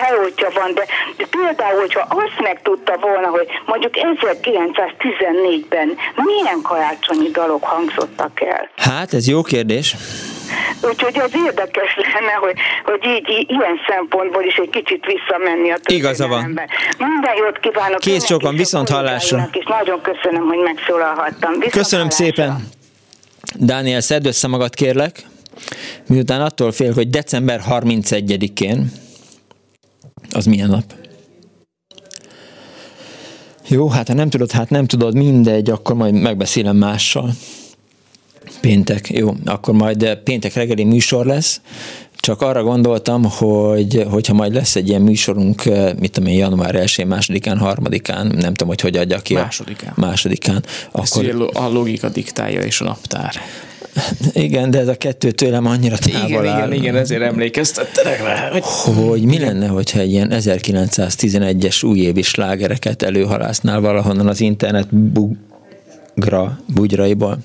helyotja van, de, de például, hogyha azt megtudta volna, hogy mondjuk 1914-ben milyen karácsonyi dalok hangzottak el. Hát, ez jó kérdés. Úgyhogy az érdekes lenne, hogy, hogy így, így ilyen szempontból is egy kicsit visszamenni a Igaza van. Minden jót kívánok. Kész sokan, viszont hallásra. És nagyon köszönöm, hogy megszólalhattam. Viszont köszönöm hallásra. szépen. Dániel, szedd össze magad, kérlek. Miután attól fél, hogy december 31-én, az milyen nap? Jó, hát ha nem tudod, hát nem tudod, mindegy, akkor majd megbeszélem mással. Péntek, jó, akkor majd péntek reggeli műsor lesz, csak arra gondoltam, hogy hogyha majd lesz egy ilyen műsorunk, mit tudom én, január 1 másodikán, harmadikán, nem tudom, hogy hogy adja ki. Másodikán. A másodikán. Akkor... a logika diktálja és a naptár. Igen, de ez a kettő tőlem annyira távol igen, áll. Igen, igen, ezért emlékeztettenek rá. Hogy... hogy mi lenne, hogyha egy ilyen 1911-es újévi slágereket előhalásznál valahonnan az internet bugra, bugyraiból?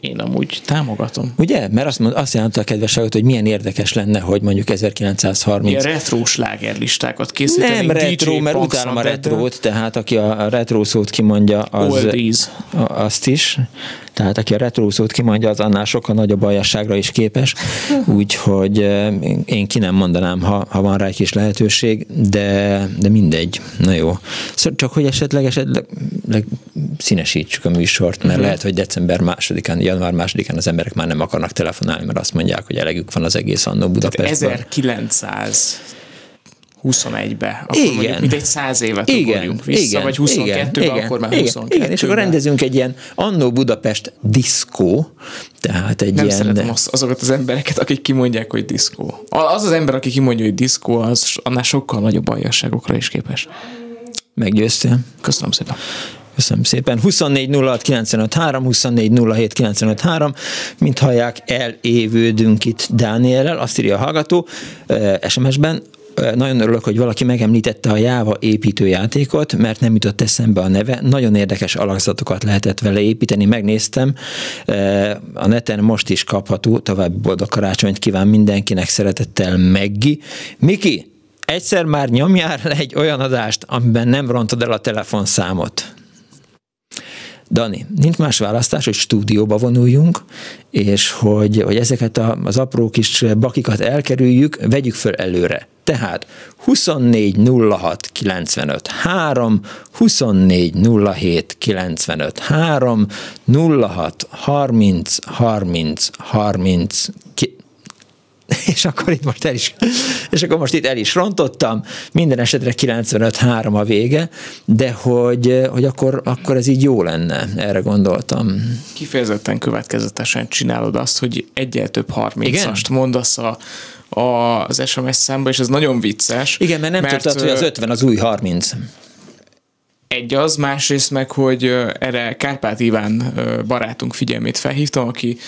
Én amúgy támogatom. Ugye? Mert azt, mond, azt jelenti a kedveságot, hogy milyen érdekes lenne, hogy mondjuk 1930... Ilyen retro slágerlistákat készíteni. Nem retro, mert utálom a retrót, tehát aki a retro szót kimondja, az, Oldies. azt is. Tehát aki a retro szót kimondja, az annál sokkal nagyobb aljasságra is képes. Úgyhogy én ki nem mondanám, ha, ha van rá egy kis lehetőség, de, de mindegy. Na jó. Szóval csak hogy esetleg, esetleg színesítsük a műsort, mert uh-huh. lehet, hogy december másodikán, január másodikán az emberek már nem akarnak telefonálni, mert azt mondják, hogy elegük van az egész annó Budapestben. 1900 21-be, akkor igen. mondjuk mint egy száz évet igen, vissza, igen, vagy 22-be, igen, akkor már 22 Igen, és akkor rendezünk egy ilyen Annó Budapest diszkó, tehát egy Nem ilyen... szeretem az, azokat az embereket, akik kimondják, hogy diszkó. Az az ember, aki kimondja, hogy diszkó, az annál sokkal nagyobb aljasságokra is képes. Meggyőztél. Köszönöm szépen. Köszönöm szépen. 24 06 95 3, 24 07 95 3. Mint hallják, elévődünk itt Dániellel, azt írja a hallgató SMS-ben, nagyon örülök, hogy valaki megemlítette a Java építőjátékot, mert nem jutott eszembe a neve. Nagyon érdekes alakzatokat lehetett vele építeni, megnéztem. A neten most is kapható, további boldog karácsonyt kíván mindenkinek szeretettel Meggi. Miki, egyszer már nyomjál le egy olyan adást, amiben nem rontod el a telefonszámot. Dani, nincs más választás, hogy stúdióba vonuljunk, és hogy, hogy ezeket a, az apró kis bakikat elkerüljük, vegyük föl előre. Tehát 24 06 95 3, 24 07 95 3, 06 30 30 30 és akkor itt most el is, és akkor most itt el is rontottam, minden esetre 95-3 a vége, de hogy, hogy akkor, akkor ez így jó lenne, erre gondoltam. Kifejezetten következetesen csinálod azt, hogy egyel több 30-ast mondasz a, a, az SMS számba, és ez nagyon vicces. Igen, mert nem mert, tudtad, hogy az 50 az új 30 egy az, másrészt meg, hogy erre Kárpát Iván barátunk figyelmét felhívtam, aki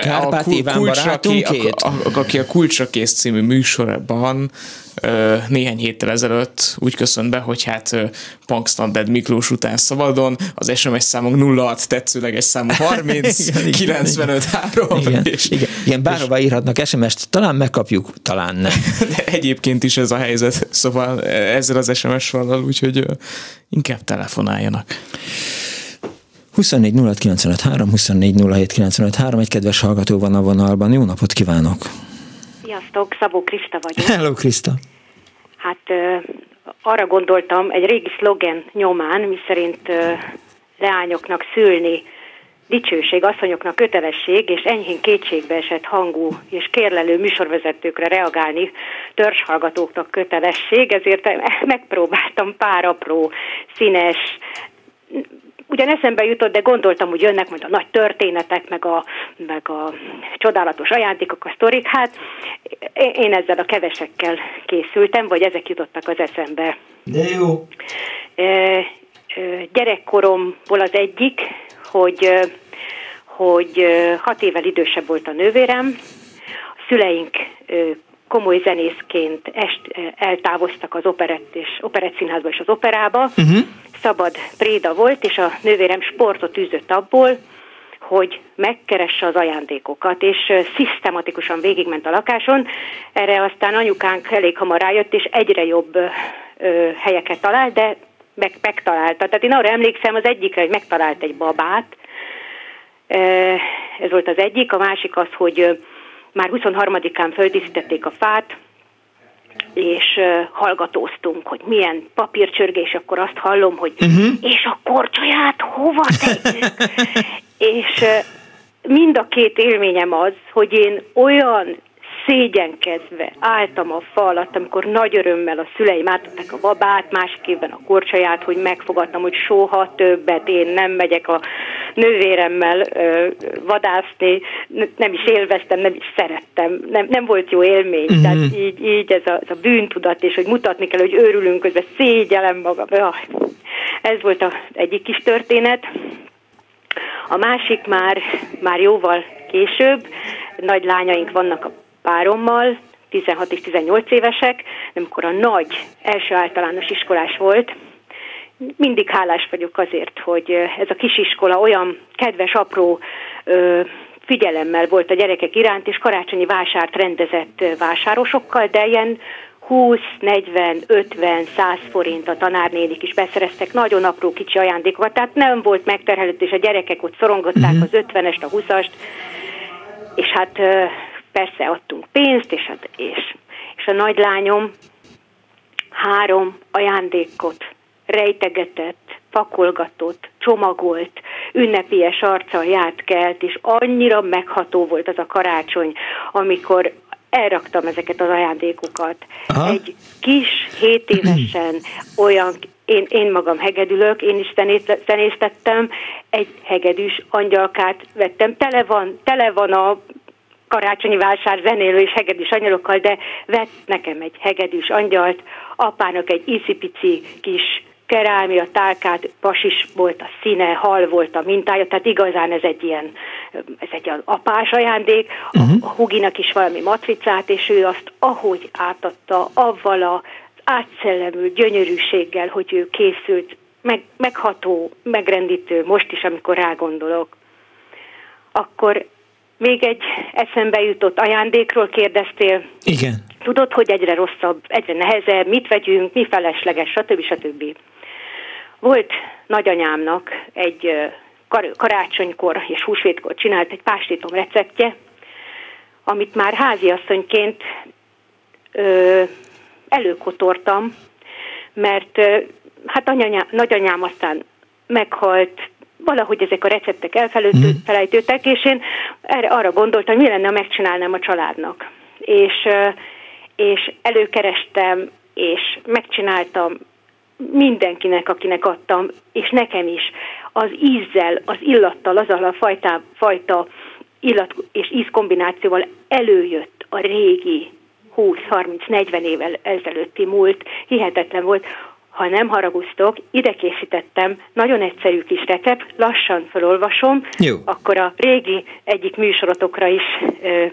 Kárpát a Iván barátunk aki, aki a Kulcsra kész című műsorban néhány héttel ezelőtt úgy köszönt be, hogy hát Punk Standard Miklós után szabadon, az SMS számunk 06 tetszőleges számú 30, igen, 95 3. Igen, és, igen, igen bárhova írhatnak SMS-t, talán megkapjuk, talán nem. De egyébként is ez a helyzet, szóval ezzel az SMS vallal, úgyhogy inkább telefonáljanak. 24 06 95 3, 24 07 95 3, egy kedves hallgató van a vonalban. Jó napot kívánok! Sziasztok, Szabó Krista vagyok. Hello, Krista. Hát arra gondoltam egy régi szlogen nyomán, miszerint leányoknak szülni dicsőség, asszonyoknak kötelesség, és enyhén kétségbe esett hangú és kérlelő műsorvezetőkre reagálni törzshallgatóknak kötelesség, ezért megpróbáltam pár apró, színes, ugyan eszembe jutott, de gondoltam, hogy jönnek majd a nagy történetek, meg a, meg a csodálatos ajándékok, a sztorik. Hát én ezzel a kevesekkel készültem, vagy ezek jutottak az eszembe. De jó. Gyerekkoromból az egyik, hogy, hogy hat évvel idősebb volt a nővérem, a szüleink komoly zenészként est, eltávoztak az operett és operettszínházba és az operába. Uh-huh. Szabad préda volt, és a nővérem sportot űzött abból, hogy megkeresse az ajándékokat, és szisztematikusan végigment a lakáson. Erre aztán anyukánk elég hamar rájött, és egyre jobb ö, helyeket talált, de meg, megtalálta. Tehát én arra emlékszem az egyikre, hogy megtalált egy babát, ez volt az egyik, a másik az, hogy már 23-án földíszítették a fát, és hallgatóztunk, hogy milyen papírcsörgés, akkor azt hallom, hogy uh-huh. és a korcsolyát hova tegyük? és mind a két élményem az, hogy én olyan szégyenkezve álltam a fa alatt, amikor nagy örömmel a szüleim átadták a babát, másik évben a korcsaját, hogy megfogadtam, hogy soha többet én nem megyek a nővéremmel ö, vadászni, nem is élveztem, nem is szerettem, nem, nem volt jó élmény, mm-hmm. tehát így, így ez, a, ez a bűntudat, és hogy mutatni kell, hogy örülünk, közben szégyelem magam. Ez volt az egyik kis történet. A másik már, már jóval később, nagy lányaink vannak a párommal, 16 és 18 évesek, amikor a nagy első általános iskolás volt, mindig hálás vagyok azért, hogy ez a kisiskola olyan kedves, apró ö, figyelemmel volt a gyerekek iránt, és karácsonyi vásárt rendezett vásárosokkal, de ilyen 20, 40, 50, 100 forint a tanárnénik is beszereztek. Nagyon apró kicsi ajándékokat, tehát nem volt megterhelő, és a gyerekek ott szorongották uh-huh. az 50-est, a 20-ast, és hát persze adtunk pénzt, és, hát, és, és a nagylányom három ajándékot rejtegetett, pakolgatott, csomagolt, ünnepélyes arccal járt kelt, és annyira megható volt az a karácsony, amikor elraktam ezeket az ajándékokat. Aha. Egy kis, hét évesen olyan, én, én magam hegedülök, én is zenésztettem, egy hegedűs angyalkát vettem, tele van, tele van a karácsonyi vásár zenélő és hegedűs angyalokkal, de vett nekem egy hegedűs angyalt, apának egy icipici kis kerámia tálkát, pasis volt a színe, hal volt a mintája, tehát igazán ez egy ilyen, ez egy apás ajándék, uh-huh. a Huginak is valami matricát, és ő azt ahogy átadta, avval a átszellemű gyönyörűséggel, hogy ő készült, meg, megható, megrendítő, most is, amikor rágondolok, akkor még egy eszembe jutott ajándékról kérdeztél. Igen. Tudod, hogy egyre rosszabb, egyre nehezebb, mit vegyünk, mi felesleges, stb. stb. Volt nagyanyámnak egy kar- karácsonykor és húsvétkor csinált egy pástétom receptje, amit már háziasszonyként ö, előkotortam, mert ö, hát anyanyá, nagyanyám aztán meghalt, valahogy ezek a receptek elfelejtődtek, és én erre, arra gondoltam, hogy mi lenne, ha megcsinálnám a családnak. És, és előkerestem, és megcsináltam mindenkinek, akinek adtam, és nekem is. Az ízzel, az illattal, azzal a fajta, fajta illat és ízkombinációval előjött a régi 20-30-40 évvel ezelőtti múlt, hihetetlen volt ha nem haraguztok, ide készítettem nagyon egyszerű kis recept, lassan felolvasom, Jó. akkor a régi egyik műsorotokra is ö,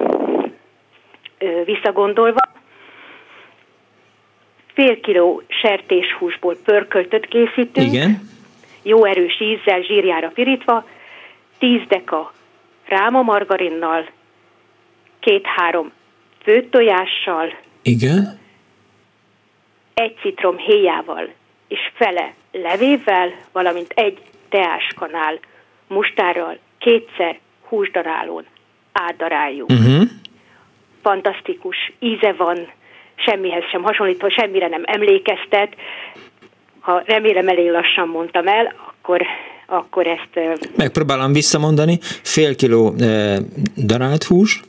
ö, visszagondolva. Fél kiló sertéshúsból pörköltöt készítünk. Igen. Jó erős ízzel, zsírjára pirítva. 10 deka ráma margarinnal, két-három főtojással. Igen egy citrom héjával és fele levével, valamint egy teáskanál mustárral kétszer húsdarálón átdaráljuk. Uh-huh. Fantasztikus íze van, semmihez sem hasonlítva, semmire nem emlékeztet. Ha remélem elég lassan mondtam el, akkor akkor ezt... Megpróbálom visszamondani. Fél kiló e, darált hús.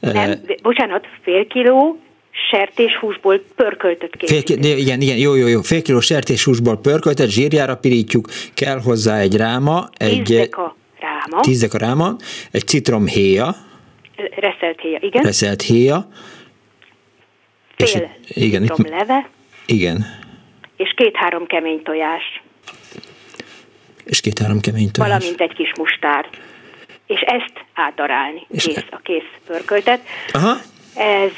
Nem, bocsánat, fél kiló sertéshúsból pörköltött készítünk. Fél, igen, igen, jó, jó, jó. Fél kiló sertéshúsból pörköltet, zsírjára pirítjuk, kell hozzá egy ráma, egy... Tízdeka ráma. Tízdeka ráma, egy citrom héja. Reszelt héja, igen. Reszelt héja. Fél és, igen, itt, leve. Igen. És két-három kemény tojás. És két-három kemény tojás. Valamint egy kis mustár. És ezt átdarálni. És kész, a kész pörköltet. Aha. Ez,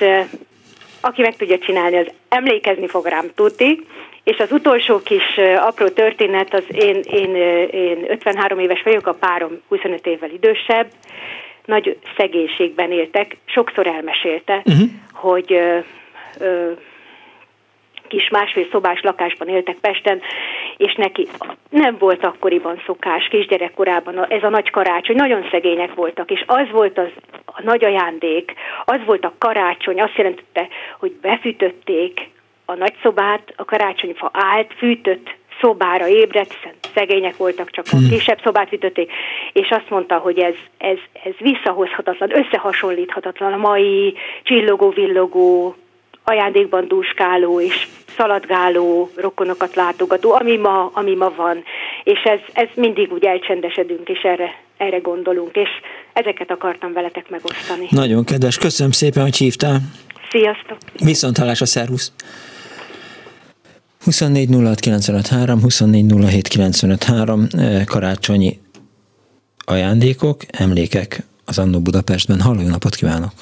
aki meg tudja csinálni, az emlékezni fog rám tudni. És az utolsó kis apró történet, az én, én, én 53 éves vagyok, a párom 25 évvel idősebb, nagy szegénységben éltek, sokszor elmesélte, uh-huh. hogy ö, ö, kis másfél szobás lakásban éltek Pesten, és neki nem volt akkoriban szokás kisgyerekkorában ez a nagy karácsony, nagyon szegények voltak, és az volt az, a nagy ajándék, az volt a karácsony, azt jelentette, hogy befűtötték a nagyszobát, a karácsonyfa állt, fűtött szobára ébredt, hiszen szegények voltak, csak a hmm. kisebb szobát fűtötték, és azt mondta, hogy ez, ez, ez visszahozhatatlan, összehasonlíthatatlan a mai csillogó-villogó, ajándékban dúskáló és szaladgáló rokonokat látogató, ami ma, ami ma van. És ez, ez mindig úgy elcsendesedünk, és erre, erre gondolunk, és ezeket akartam veletek megosztani. Nagyon kedves, köszönöm szépen, hogy hívtál. Sziasztok! Viszont hallásra, szervusz! 24 24 karácsonyi ajándékok, emlékek az Annó Budapestben. Halló, napot kívánok!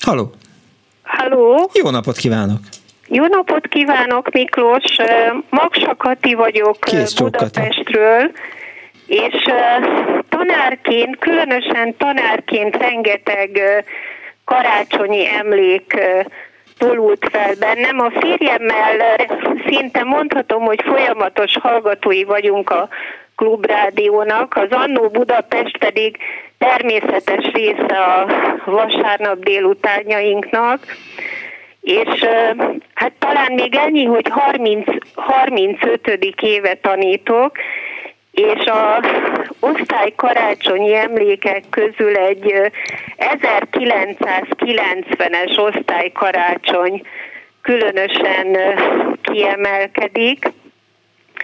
Halló! Halló! Jó napot kívánok! Jó napot kívánok, Miklós! Magsa Kati vagyok Kész Budapestről, és tanárként, különösen tanárként rengeteg karácsonyi emlék tolult fel bennem. A férjemmel szinte mondhatom, hogy folyamatos hallgatói vagyunk a klubrádiónak, az Annó Budapest pedig természetes része a vasárnap délutánjainknak, és hát talán még ennyi, hogy 30, 35. éve tanítok, és a osztály karácsonyi emlékek közül egy 1990-es osztály karácsony különösen kiemelkedik.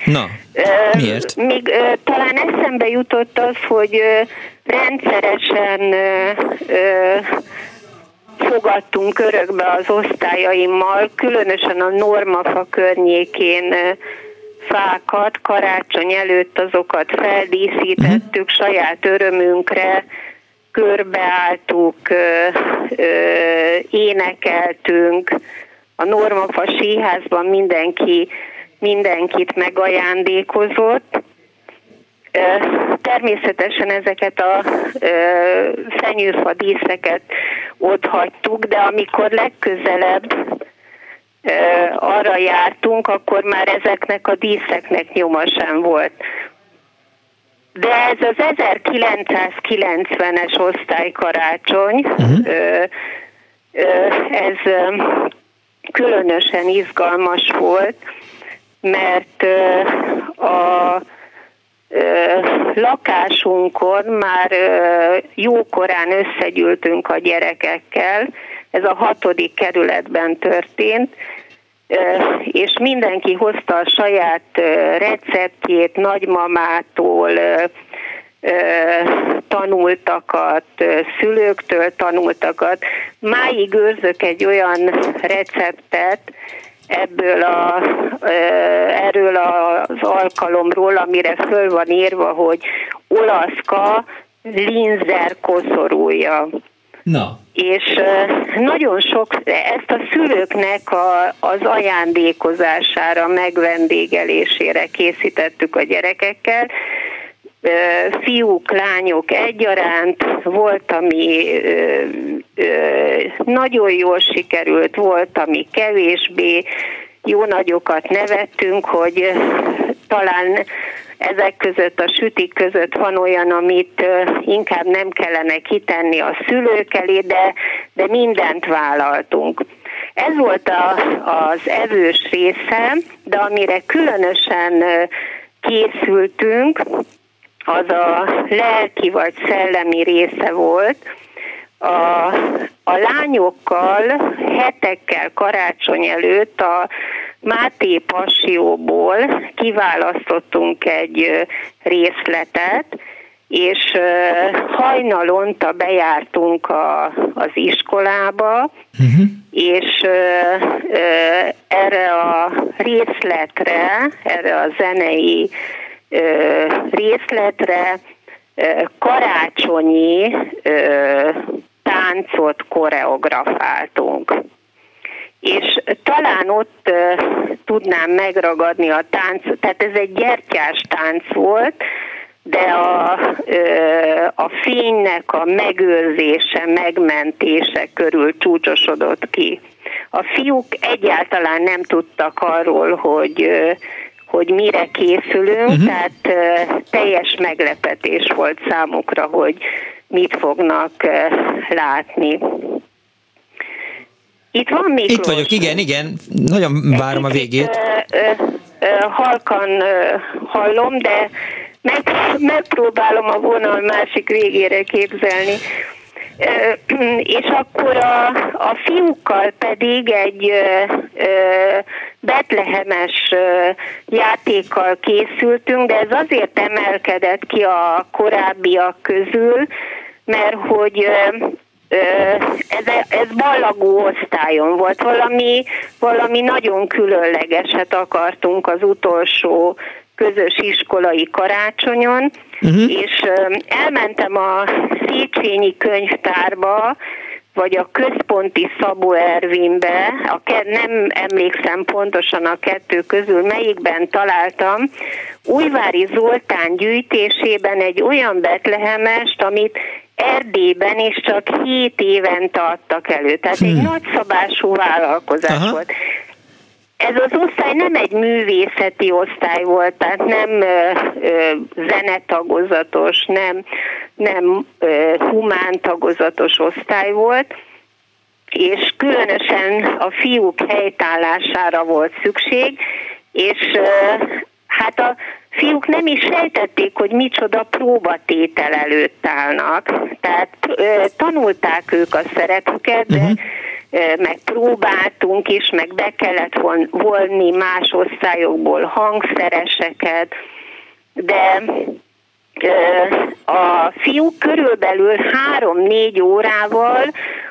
Na, miért? Még talán eszembe jutott az, hogy rendszeresen fogadtunk örökbe az osztályaimmal, különösen a Normafa környékén fákat, karácsony előtt azokat feldíszítettük uh-huh. saját örömünkre, körbeálltuk, ö, ö, énekeltünk, a Normafa síházban mindenki mindenkit megajándékozott. Természetesen ezeket a fenyőfa díszeket ott hagytuk, de amikor legközelebb arra jártunk, akkor már ezeknek a díszeknek nyoma sem volt. De ez az 1990-es osztálykarácsony, uh-huh. ez különösen izgalmas volt, mert a lakásunkon már jókorán összegyűltünk a gyerekekkel, ez a hatodik kerületben történt, és mindenki hozta a saját receptjét nagymamától, tanultakat, szülőktől tanultakat. Máig őrzök egy olyan receptet, ebből a, erről az alkalomról, amire föl van írva, hogy olaszka linzer koszorúja. Na. És nagyon sok, ezt a szülőknek a, az ajándékozására, megvendégelésére készítettük a gyerekekkel, fiúk, lányok egyaránt, volt, ami nagyon jól sikerült, volt, ami kevésbé, jó nagyokat nevettünk, hogy talán ezek között, a sütik között van olyan, amit inkább nem kellene kitenni a szülők elé, de, de mindent vállaltunk. Ez volt a, az evős része, de amire különösen készültünk, az a lelki vagy szellemi része volt. A, a lányokkal hetekkel karácsony előtt a Máté Passióból kiválasztottunk egy részletet, és hajnalonta bejártunk a, az iskolába, uh-huh. és erre a részletre, erre a zenei részletre karácsonyi táncot koreografáltunk. És talán ott tudnám megragadni a tánc, tehát ez egy gyertyás tánc volt, de a, a fénynek a megőrzése, megmentése körül csúcsosodott ki. A fiúk egyáltalán nem tudtak arról, hogy hogy mire készülünk, uh-huh. tehát teljes meglepetés volt számukra, hogy mit fognak látni. Itt van Miklós. Itt vagyok, igen, igen. Nagyon várom a végét. halkan hallom, de meg, megpróbálom a vonal másik végére képzelni. És akkor a, a fiúkkal pedig egy betlehemes játékkal készültünk, de ez azért emelkedett ki a korábbiak közül, mert hogy ez, ez ballagó osztályon volt, valami, valami nagyon különlegeset akartunk az utolsó közös iskolai karácsonyon, uh-huh. és elmentem a Széchenyi könyvtárba, vagy a központi Szabó Ervinbe, a ke- nem emlékszem pontosan a kettő közül, melyikben találtam, Újvári Zoltán gyűjtésében egy olyan betlehemest, amit Erdélyben is csak 7 éven adtak elő. Tehát hmm. egy nagyszabású vállalkozás Aha. volt. Ez az osztály nem egy művészeti osztály volt, tehát nem ö, ö, zenetagozatos, nem, nem ö, humán tagozatos osztály volt, és különösen a fiúk helytállására volt szükség, és ö, hát a fiúk nem is sejtették, hogy micsoda próbatétel előtt állnak. Tehát ö, tanulták ők a szerepüket, de uh-huh meg próbáltunk is, meg be kellett volni más osztályokból hangszereseket, de a fiúk körülbelül három-négy órával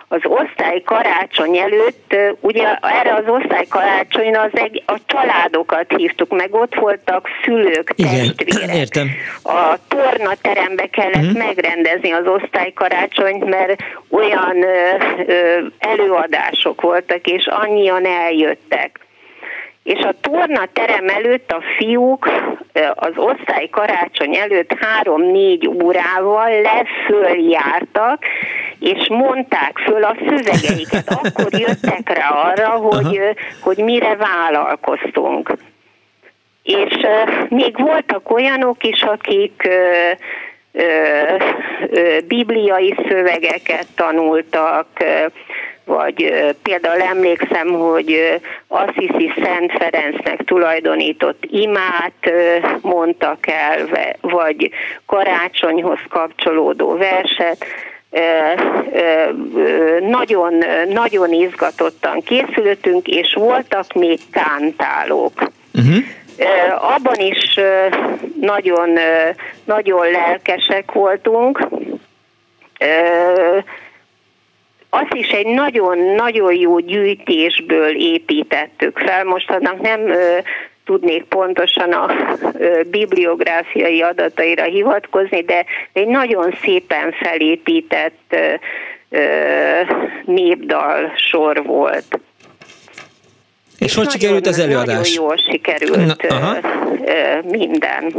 az osztály karácsony előtt, ugye erre az osztály karácsonyra az egy, a családokat hívtuk meg, ott voltak szülők, testvérek. Értem. A tornaterembe kellett uh-huh. megrendezni az osztály karácsonyt, mert olyan ö, ö, előadások voltak, és annyian eljöttek és a torna terem előtt a fiúk az osztály karácsony előtt három-négy órával leföljártak, és mondták föl a szövegeiket. Akkor jöttek rá arra, hogy, hogy mire vállalkoztunk. És még voltak olyanok is, akik bibliai szövegeket tanultak, vagy például emlékszem, hogy Assisi Szent Ferencnek tulajdonított imát mondtak el, vagy karácsonyhoz kapcsolódó verset, nagyon, nagyon izgatottan készültünk, és voltak még kántálók. Uh-huh. Abban is nagyon, nagyon lelkesek voltunk azt is egy nagyon-nagyon jó gyűjtésből építettük fel. Most annak nem ö, tudnék pontosan a ö, bibliográfiai adataira hivatkozni, de egy nagyon szépen felépített ö, népdal sor volt. És hogy sikerült az előadás? Nagyon jól sikerült Na, minden.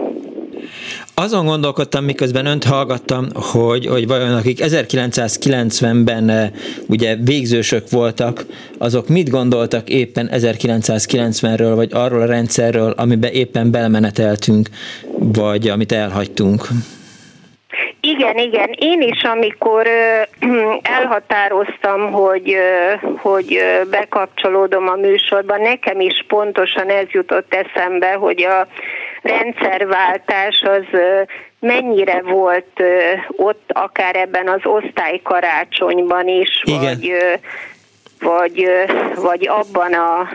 Azon gondolkodtam, miközben önt hallgattam, hogy, hogy vajon akik 1990-ben eh, ugye végzősök voltak, azok mit gondoltak éppen 1990-ről, vagy arról a rendszerről, amiben éppen belemeneteltünk, vagy amit elhagytunk? Igen, igen. Én is, amikor elhatároztam, hogy, hogy bekapcsolódom a műsorba, nekem is pontosan ez jutott eszembe, hogy a rendszerváltás az mennyire volt ott, akár ebben az osztálykarácsonyban is, Igen. vagy vagy, vagy abban, a,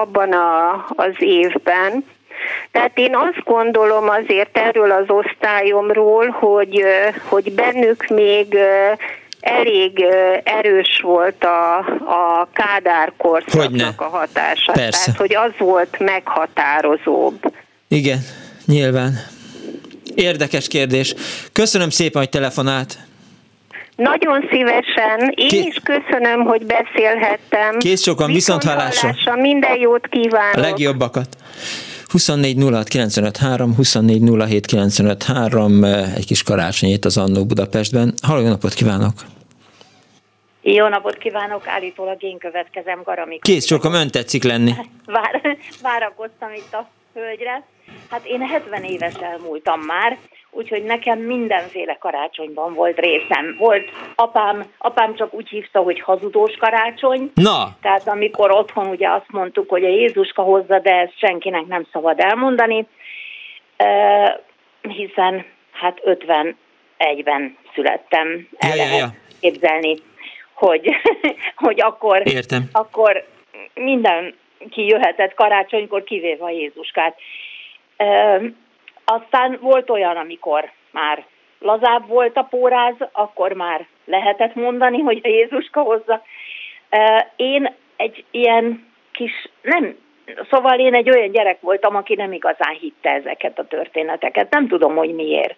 abban a, az évben. Tehát én azt gondolom azért erről az osztályomról, hogy, hogy bennük még elég erős volt a, a Kádár korszaknak a hatása. Persze. Tehát, hogy az volt meghatározóbb. Igen, nyilván. Érdekes kérdés. Köszönöm szépen, hogy telefonált. Nagyon szívesen. Én Ké... is köszönöm, hogy beszélhettem. Kész sokan, viszont, viszont hallásra. hallásra. Minden jót kívánok. A legjobbakat. 24 06 24 egy kis karácsonyét az Annó Budapestben. Halló, jó napot kívánok! Jó napot kívánok, állítólag én következem, Garamik. Kész, csak ön tetszik lenni. Vár, várakoztam itt a hölgyre. Hát én 70 éves elmúltam már, úgyhogy nekem mindenféle karácsonyban volt részem. Volt apám, apám csak úgy hívta, hogy hazudós karácsony. Na! Tehát amikor otthon ugye azt mondtuk, hogy a Jézuska hozza, de ezt senkinek nem szabad elmondani, hiszen hát 51-ben születtem. El ja, lehet ja, ja. képzelni, hogy, hogy akkor, Értem. akkor minden ki jöhetett karácsonykor, kivéve a Jézuskát. Aztán volt olyan, amikor már lazább volt a póráz, akkor már lehetett mondani, hogy a Jézuska hozza. Én egy ilyen kis, nem, szóval én egy olyan gyerek voltam, aki nem igazán hitte ezeket a történeteket. Nem tudom, hogy miért.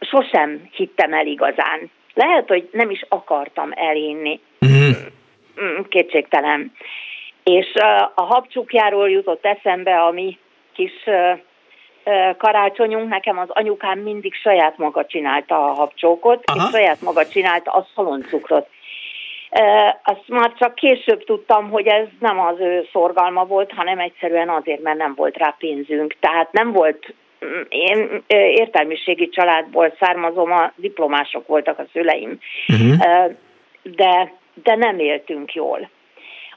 Sosem hittem el igazán. Lehet, hogy nem is akartam elinni. Mm. Kétségtelen. És a habcsukjáról jutott eszembe a mi kis karácsonyunk, nekem az anyukám mindig saját maga csinálta a habcsókot, Aha. és saját maga csinálta a szaloncukrot. Azt már csak később tudtam, hogy ez nem az ő szorgalma volt, hanem egyszerűen azért, mert nem volt rá pénzünk. Tehát nem volt, mm, én értelmiségi családból származom, a diplomások voltak a szüleim, uh-huh. de, de nem éltünk jól.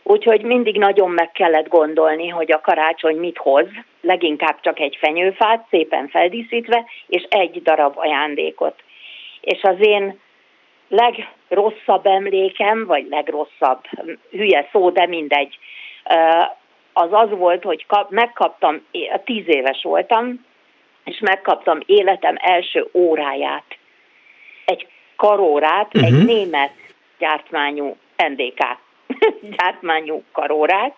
Úgyhogy mindig nagyon meg kellett gondolni, hogy a karácsony mit hoz, leginkább csak egy fenyőfát, szépen feldíszítve, és egy darab ajándékot. És az én legrosszabb emlékem, vagy legrosszabb, hülye szó, de mindegy, az az volt, hogy kap, megkaptam, tíz éves voltam, és megkaptam életem első óráját, egy karórát, uh-huh. egy mhm. német gyártmányú NDK gyártmányú karórát,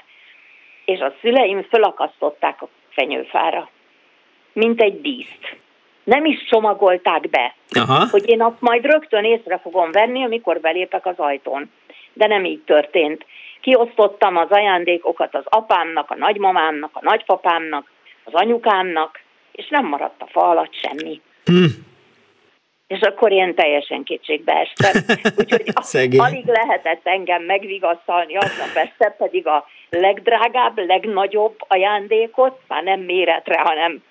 és a szüleim fölakasztották a fenyőfára, mint egy díszt. Nem is csomagolták be, Aha. hogy én azt majd rögtön észre fogom venni, amikor belépek az ajtón. De nem így történt. Kiosztottam az ajándékokat az apámnak, a nagymamámnak, a nagypapámnak, az anyukámnak, és nem maradt a fa alatt semmi. Hm. És akkor én teljesen kétségbe estem. Úgyhogy alig lehetett engem megvigasztalni aznap este, pedig a legdrágább, legnagyobb ajándékot, már nem méretre, hanem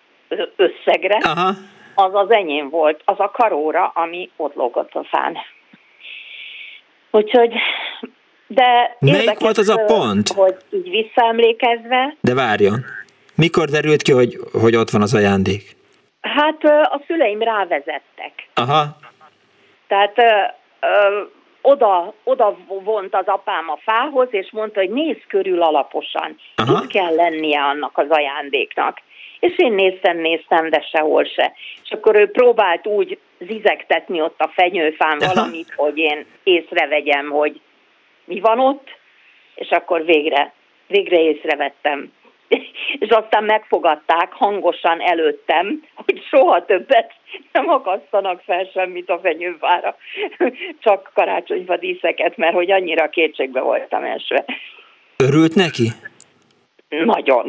összegre, Aha. az az enyém volt, az a karóra, ami ott lógott a fán. Úgyhogy, de Melyik volt az a pont? Hogy így visszaemlékezve. De várjon, mikor derült ki, hogy, hogy ott van az ajándék? Hát a szüleim rávezettek. Aha. Tehát ö, ö, oda, oda vont az apám a fához, és mondta, hogy nézz körül alaposan. Aha. Itt kell lennie annak az ajándéknak. És én néztem, néztem, de sehol se. És akkor ő próbált úgy zizegtetni ott a fenyőfán Aha. valamit, hogy én észrevegyem, hogy mi van ott, és akkor végre, végre észrevettem. És aztán megfogadták hangosan előttem, hogy soha többet nem akasztanak fel semmit a fenyőfára, csak karácsonyfa díszeket, mert hogy annyira kétségbe voltam esve. Örült neki? Nagyon.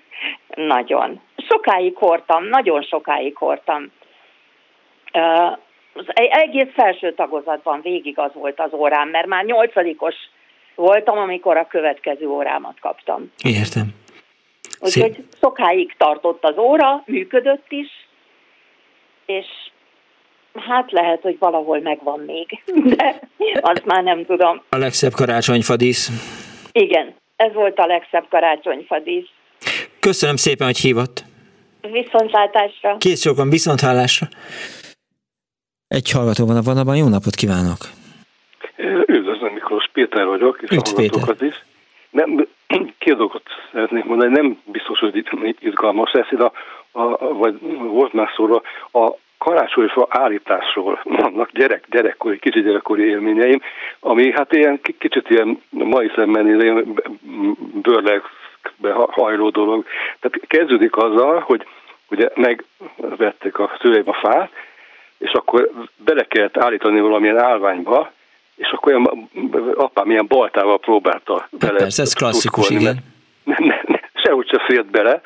nagyon. Sokáig hordtam, nagyon sokáig hordtam. Az egész felső tagozatban végig az volt az órám, mert már nyolcadikos voltam, amikor a következő órámat kaptam. Értem. Úgyhogy sokáig tartott az óra, működött is, és hát lehet, hogy valahol megvan még, de azt már nem tudom. A legszebb karácsonyfadísz. Igen, ez volt a legszebb karácsonyfadísz. Köszönöm szépen, hogy hívott. Viszontlátásra. Kész sokan, viszonthálásra. Egy hallgató van a vonalban, jó napot kívánok! Üdvözlöm, Miklós Péter vagyok, és Üdv, a hallgatókat is. Nem, két dolgot szeretnék mondani, nem biztos, hogy itt izgalmas lesz, de a, a, vagy volt már szóra, a karácsonyfa állításról vannak gyerek, gyerekkori, kicsi gyerekkori élményeim, ami hát ilyen kicsit ilyen mai szemben ilyen bőrlegbe hajló dolog. Tehát kezdődik azzal, hogy ugye megvették a szüleim a fát, és akkor bele kellett állítani valamilyen állványba, és akkor olyan, apám ilyen baltával próbálta bele. Persze, ez klasszikus, igen. Ne, ne, ne, sehogy se fért bele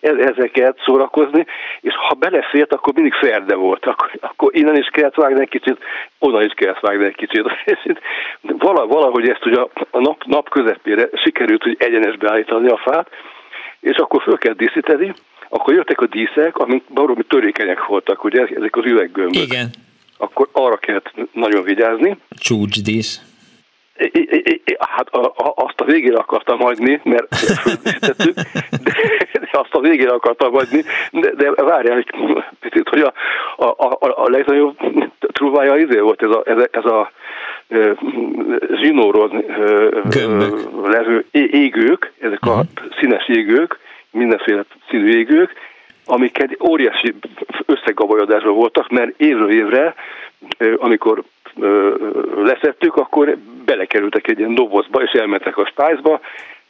ezeket szórakozni, és ha belefért, akkor mindig ferde volt. Akkor, akkor innen is kellett vágni egy kicsit, oda is kellett vágni egy kicsit. Valahogy ezt ugye a nap, nap közepére sikerült, hogy egyenesbe állítani a fát, és akkor föl kell díszíteni, akkor jöttek a díszek, amik baromi törékenyek voltak, ugye ezek az üveggömbök. Igen. Akkor arra kellett nagyon vigyázni. Csúcsdísz. Hát a, a, azt a végére akartam hagyni, mert de, de azt a végére akartam hagyni, de, de várjál egy picit, hogy a, a, a, a legnagyobb trúvája izé volt ez a, ez, ez a zsinóron levő égők, ezek a uh-huh. színes égők, mindenféle színű égők, amik egy óriási összegabajodásban voltak, mert évről évre, amikor leszettük, akkor belekerültek egy ilyen dobozba, és elmentek a spájzba,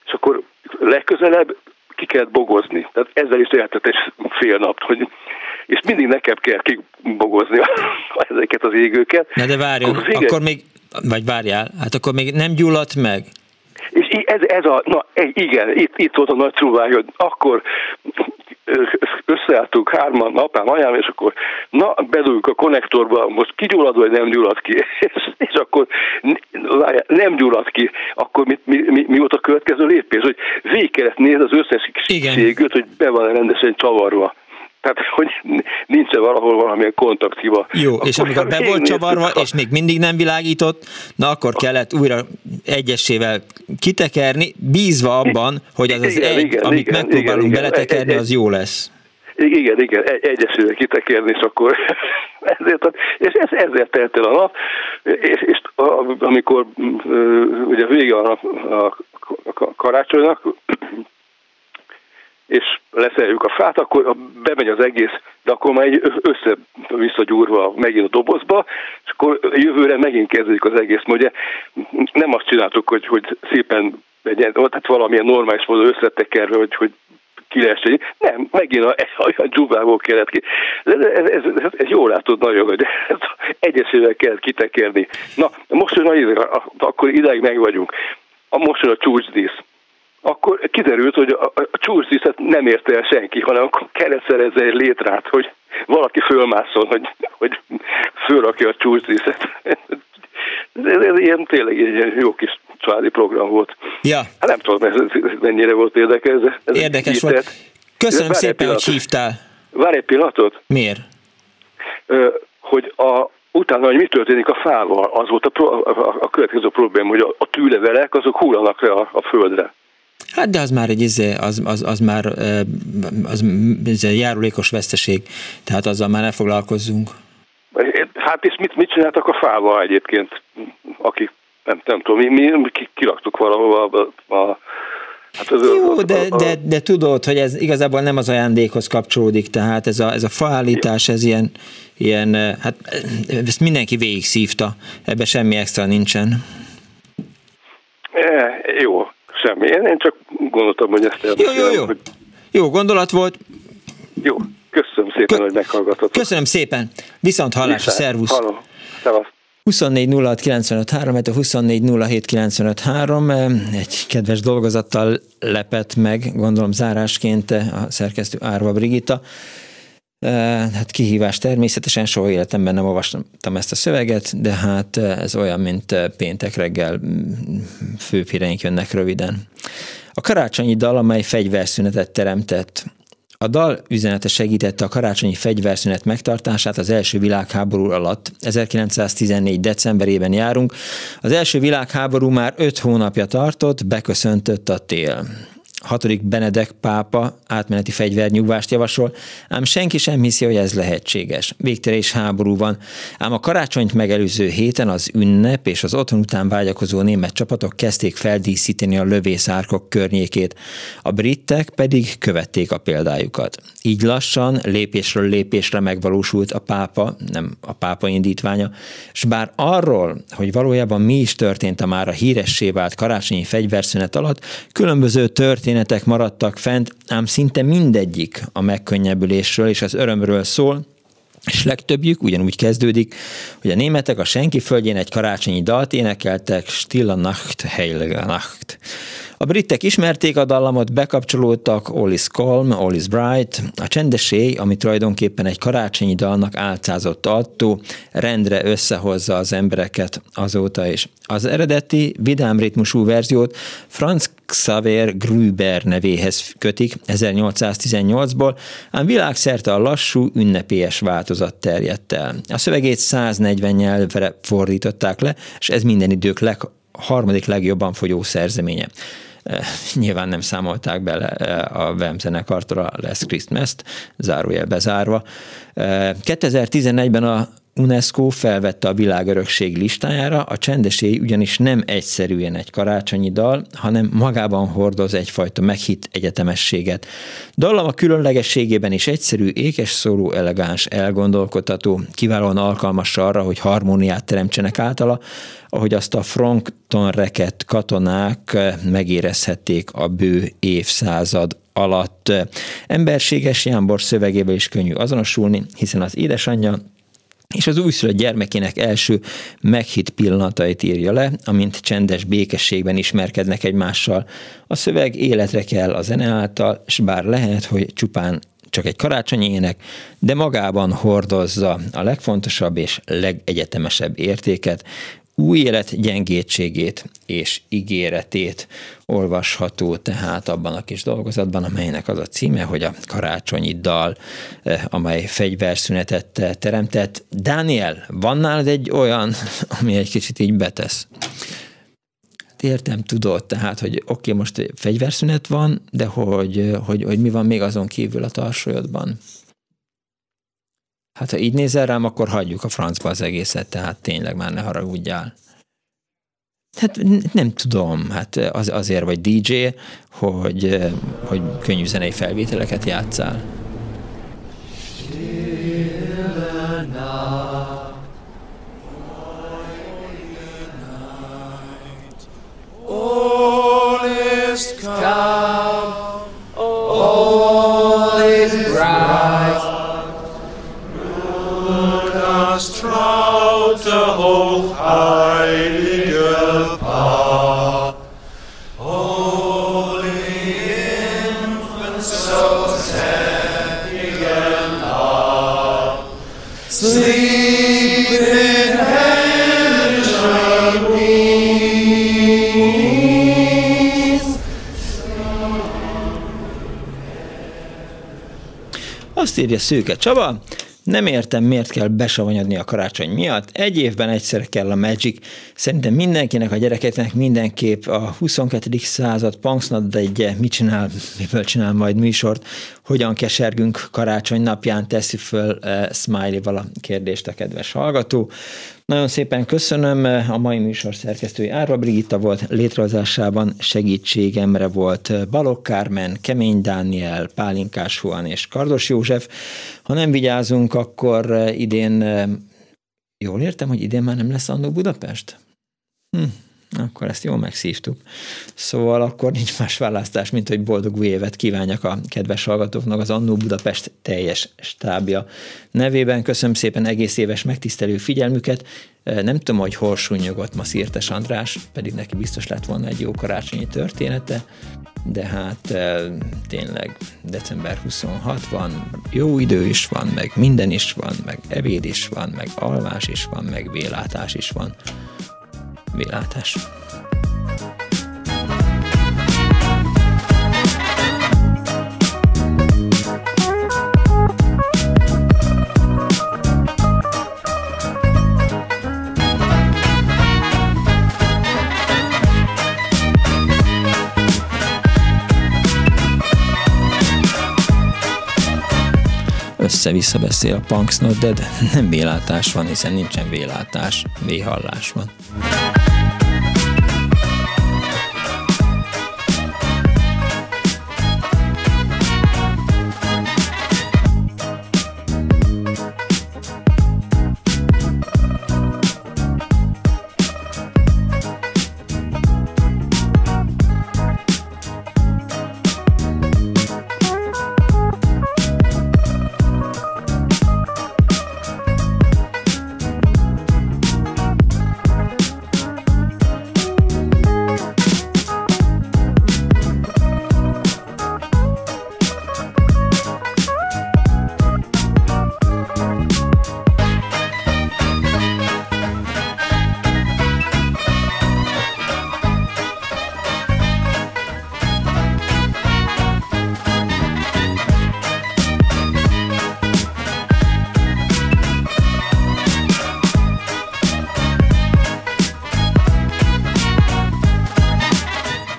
és akkor legközelebb ki kellett bogozni. Tehát ezzel is lehetett egy fél nap, hogy és mindig nekem kell kibogozni ezeket az égőket. Na de várjon, akkor, vége... akkor még, vagy várjál, hát akkor még nem gyulladt meg? És ez, ez a, na igen, itt, itt volt a nagy trúváj, hogy akkor összeálltunk hárman, apám, anyám, és akkor na, bedugjuk a konnektorba, most kigyullad, vagy nem gyullad ki, és, és akkor nem gyullad ki, akkor mi, mi, mi, mi volt a következő lépés, hogy végig kellett nézni az összes ségőt, hogy be van rendesen csavarva. Tehát, hogy nincs -e valahol valamilyen kontakthiba. Jó, akkor és amikor be volt csavarva, és még mindig nem világított, na akkor kellett újra egyesével kitekerni, bízva abban, hogy az az igen, egy, igen, amit igen, megpróbálunk igen, beletekerni, az jó lesz. Igen, igen, egyesével kitekerni, és akkor ezért, és ez, ezért telt el a nap, és, és amikor ugye vége a, a, a karácsonynak, és leszeljük a fát, akkor bemegy az egész, de akkor már egy össze-vissza gyúrva megint a dobozba, és akkor jövőre megint kezdődik az egész. Ugye nem azt csináltuk, hogy, hogy szépen legyen, tehát valamilyen normális módon összetekerve, hogy, hogy ki lehessen. Nem, megint a, olyan dzsubából kellett ki. Ez, ez, ez, ez, ez jól látod nagyon, hogy egyesével kell kitekerni. Na, most, hogy na, akkor ideig meg vagyunk. A most a csúcsdísz akkor kiderült, hogy a, a csúszdiszet nem érte el senki, hanem akkor kellett szerezze egy létrát, hogy valaki fölmászol, hogy, hogy fölrakja a csúszdiszet. Ez, ez ilyen tényleg egy jó kis családi program volt. Ja. Hát nem tudom, ez, ez mennyire volt érdekes. Ez, Érdekes volt. Köszönöm szépen, hogy hívtál. Várj egy pillanatot. Miért? Ö, hogy a, utána, hogy mi történik a fával, az volt a, pro, a, a következő probléma, hogy a, a tűlevelek azok hullanak le a, a földre. Hát de az már egy izé, az, az, az már az, az egy járulékos veszteség, tehát azzal már ne foglalkozzunk. Hát és mit, mit csináltak a fával egyébként, akik nem, nem tudom, mi, mi kiraktuk valahova a, a Hát az, Jó, az, de, de, de tudod, hogy ez igazából nem az ajándékhoz kapcsolódik, tehát ez a, ez a faállítás, ez ilyen, ilyen, hát ezt mindenki végig szívta, ebbe semmi extra nincsen. E, jó, semmi. Én, én csak gondoltam, hogy ezt Jó, jó, jó. Hogy... Jó gondolat volt. Jó, köszönöm szépen, Kö- hogy meghallgatott. Köszönöm szépen. Viszont hallásra, szervusz. Halló, szevasz. 24 06 95 3, a 24 07 95 3, egy kedves dolgozattal lepett meg, gondolom zárásként a szerkesztő Árva Brigitta. Hát kihívás természetesen, soha életemben nem olvastam ezt a szöveget, de hát ez olyan, mint péntek reggel főpíreink jönnek röviden. A karácsonyi dal, amely fegyverszünetet teremtett. A dal üzenete segítette a karácsonyi fegyverszünet megtartását az első világháború alatt. 1914. decemberében járunk. Az első világháború már öt hónapja tartott, beköszöntött a tél. Hatodik Benedek pápa átmeneti fegyvernyugvást javasol, ám senki sem hiszi, hogy ez lehetséges. Végtelés háború van, ám a karácsonyt megelőző héten az ünnep és az otthon után vágyakozó német csapatok kezdték feldíszíteni a lövészárkok környékét, a britek pedig követték a példájukat. Így lassan, lépésről lépésre megvalósult a pápa, nem a pápa indítványa, és bár arról, hogy valójában mi is történt a már a híressé vált karácsonyi fegyverszünet alatt, különböző történetek maradtak fent, ám szinte mindegyik a megkönnyebbülésről és az örömről szól, és legtöbbjük ugyanúgy kezdődik, hogy a németek a senki földjén egy karácsonyi dalt énekeltek, Stille Nacht, Heilige Nacht. A britek ismerték a dallamot, bekapcsolódtak, All is calm, all is bright, a csendesé, ami tulajdonképpen egy karácsonyi dalnak álcázott attól, rendre összehozza az embereket azóta is. Az eredeti vidám ritmusú verziót Franz Xaver Gruber nevéhez kötik 1818-ból, ám világszerte a lassú, ünnepélyes változat terjedt el. A szövegét 140 nyelvre fordították le, és ez minden idők leg, harmadik legjobban fogyó szerzeménye. Eh, nyilván nem számolták bele eh, a VEM zenekartól a Les Christmas-t, zárójel bezárva. 2011-ben eh, a UNESCO felvette a világörökség listájára, a csendesély ugyanis nem egyszerűen egy karácsonyi dal, hanem magában hordoz egyfajta meghitt egyetemességet. Dallam a különlegességében is egyszerű, ékes szóló, elegáns, elgondolkodható, kiválóan alkalmas arra, hogy harmóniát teremtsenek általa, ahogy azt a Frankton reket katonák megérezhették a bő évszázad alatt. Emberséges Jánbor szövegével is könnyű azonosulni, hiszen az édesanyja és az újszülött gyermekének első meghitt pillanatait írja le, amint csendes békességben ismerkednek egymással. A szöveg életre kell a zene által, és bár lehet, hogy csupán csak egy karácsonyi ének, de magában hordozza a legfontosabb és legegyetemesebb értéket, új élet gyengétségét és ígéretét olvasható tehát abban a kis dolgozatban, amelynek az a címe, hogy a karácsonyi dal, eh, amely fegyverszünetet teremtett. Dániel, van nálad egy olyan, ami egy kicsit így betesz? Hát értem, tudod, tehát, hogy oké, okay, most fegyverszünet van, de hogy, hogy, hogy mi van még azon kívül a tarsolyodban? Hát ha így nézel rám, akkor hagyjuk a francba az egészet, tehát tényleg már ne haragudjál. Hát nem tudom, hát az, azért vagy DJ, hogy, hogy könnyű zenei felvételeket játszál. All is calm, Azt írja Szőke Csaba, nem értem, miért kell besavanyodni a karácsony miatt. Egy évben egyszer kell a Magic. Szerintem mindenkinek, a gyerekeknek mindenképp a 22. század Punksnad egy mit csinál, miből csinál majd műsort, hogyan kesergünk karácsony napján, teszi föl uh, Smiley-val a kérdést a kedves hallgató. Nagyon szépen köszönöm. A mai műsor szerkesztői Árva Brigitta volt, létrehozásában segítségemre volt Balok Kármen, Kemény Dániel, Pálinkás Juan és Kardos József. Ha nem vigyázunk, akkor idén, jól értem, hogy idén már nem lesz Andó Budapest? Hm akkor ezt jól megszívtuk. Szóval akkor nincs más választás, mint hogy boldog új évet kívánjak a kedves hallgatóknak az Annó Budapest teljes stábja nevében. Köszönöm szépen egész éves megtisztelő figyelmüket. Nem tudom, hogy hol súnyogott ma Szirtes András, pedig neki biztos lett volna egy jó karácsonyi története, de hát tényleg december 26 van, jó idő is van, meg minden is van, meg evéd is van, meg alvás is van, meg vélátás is van világlátás. össze-vissza beszél a Punks Not de nem vélátás van, hiszen nincsen vélátás, véhallás van.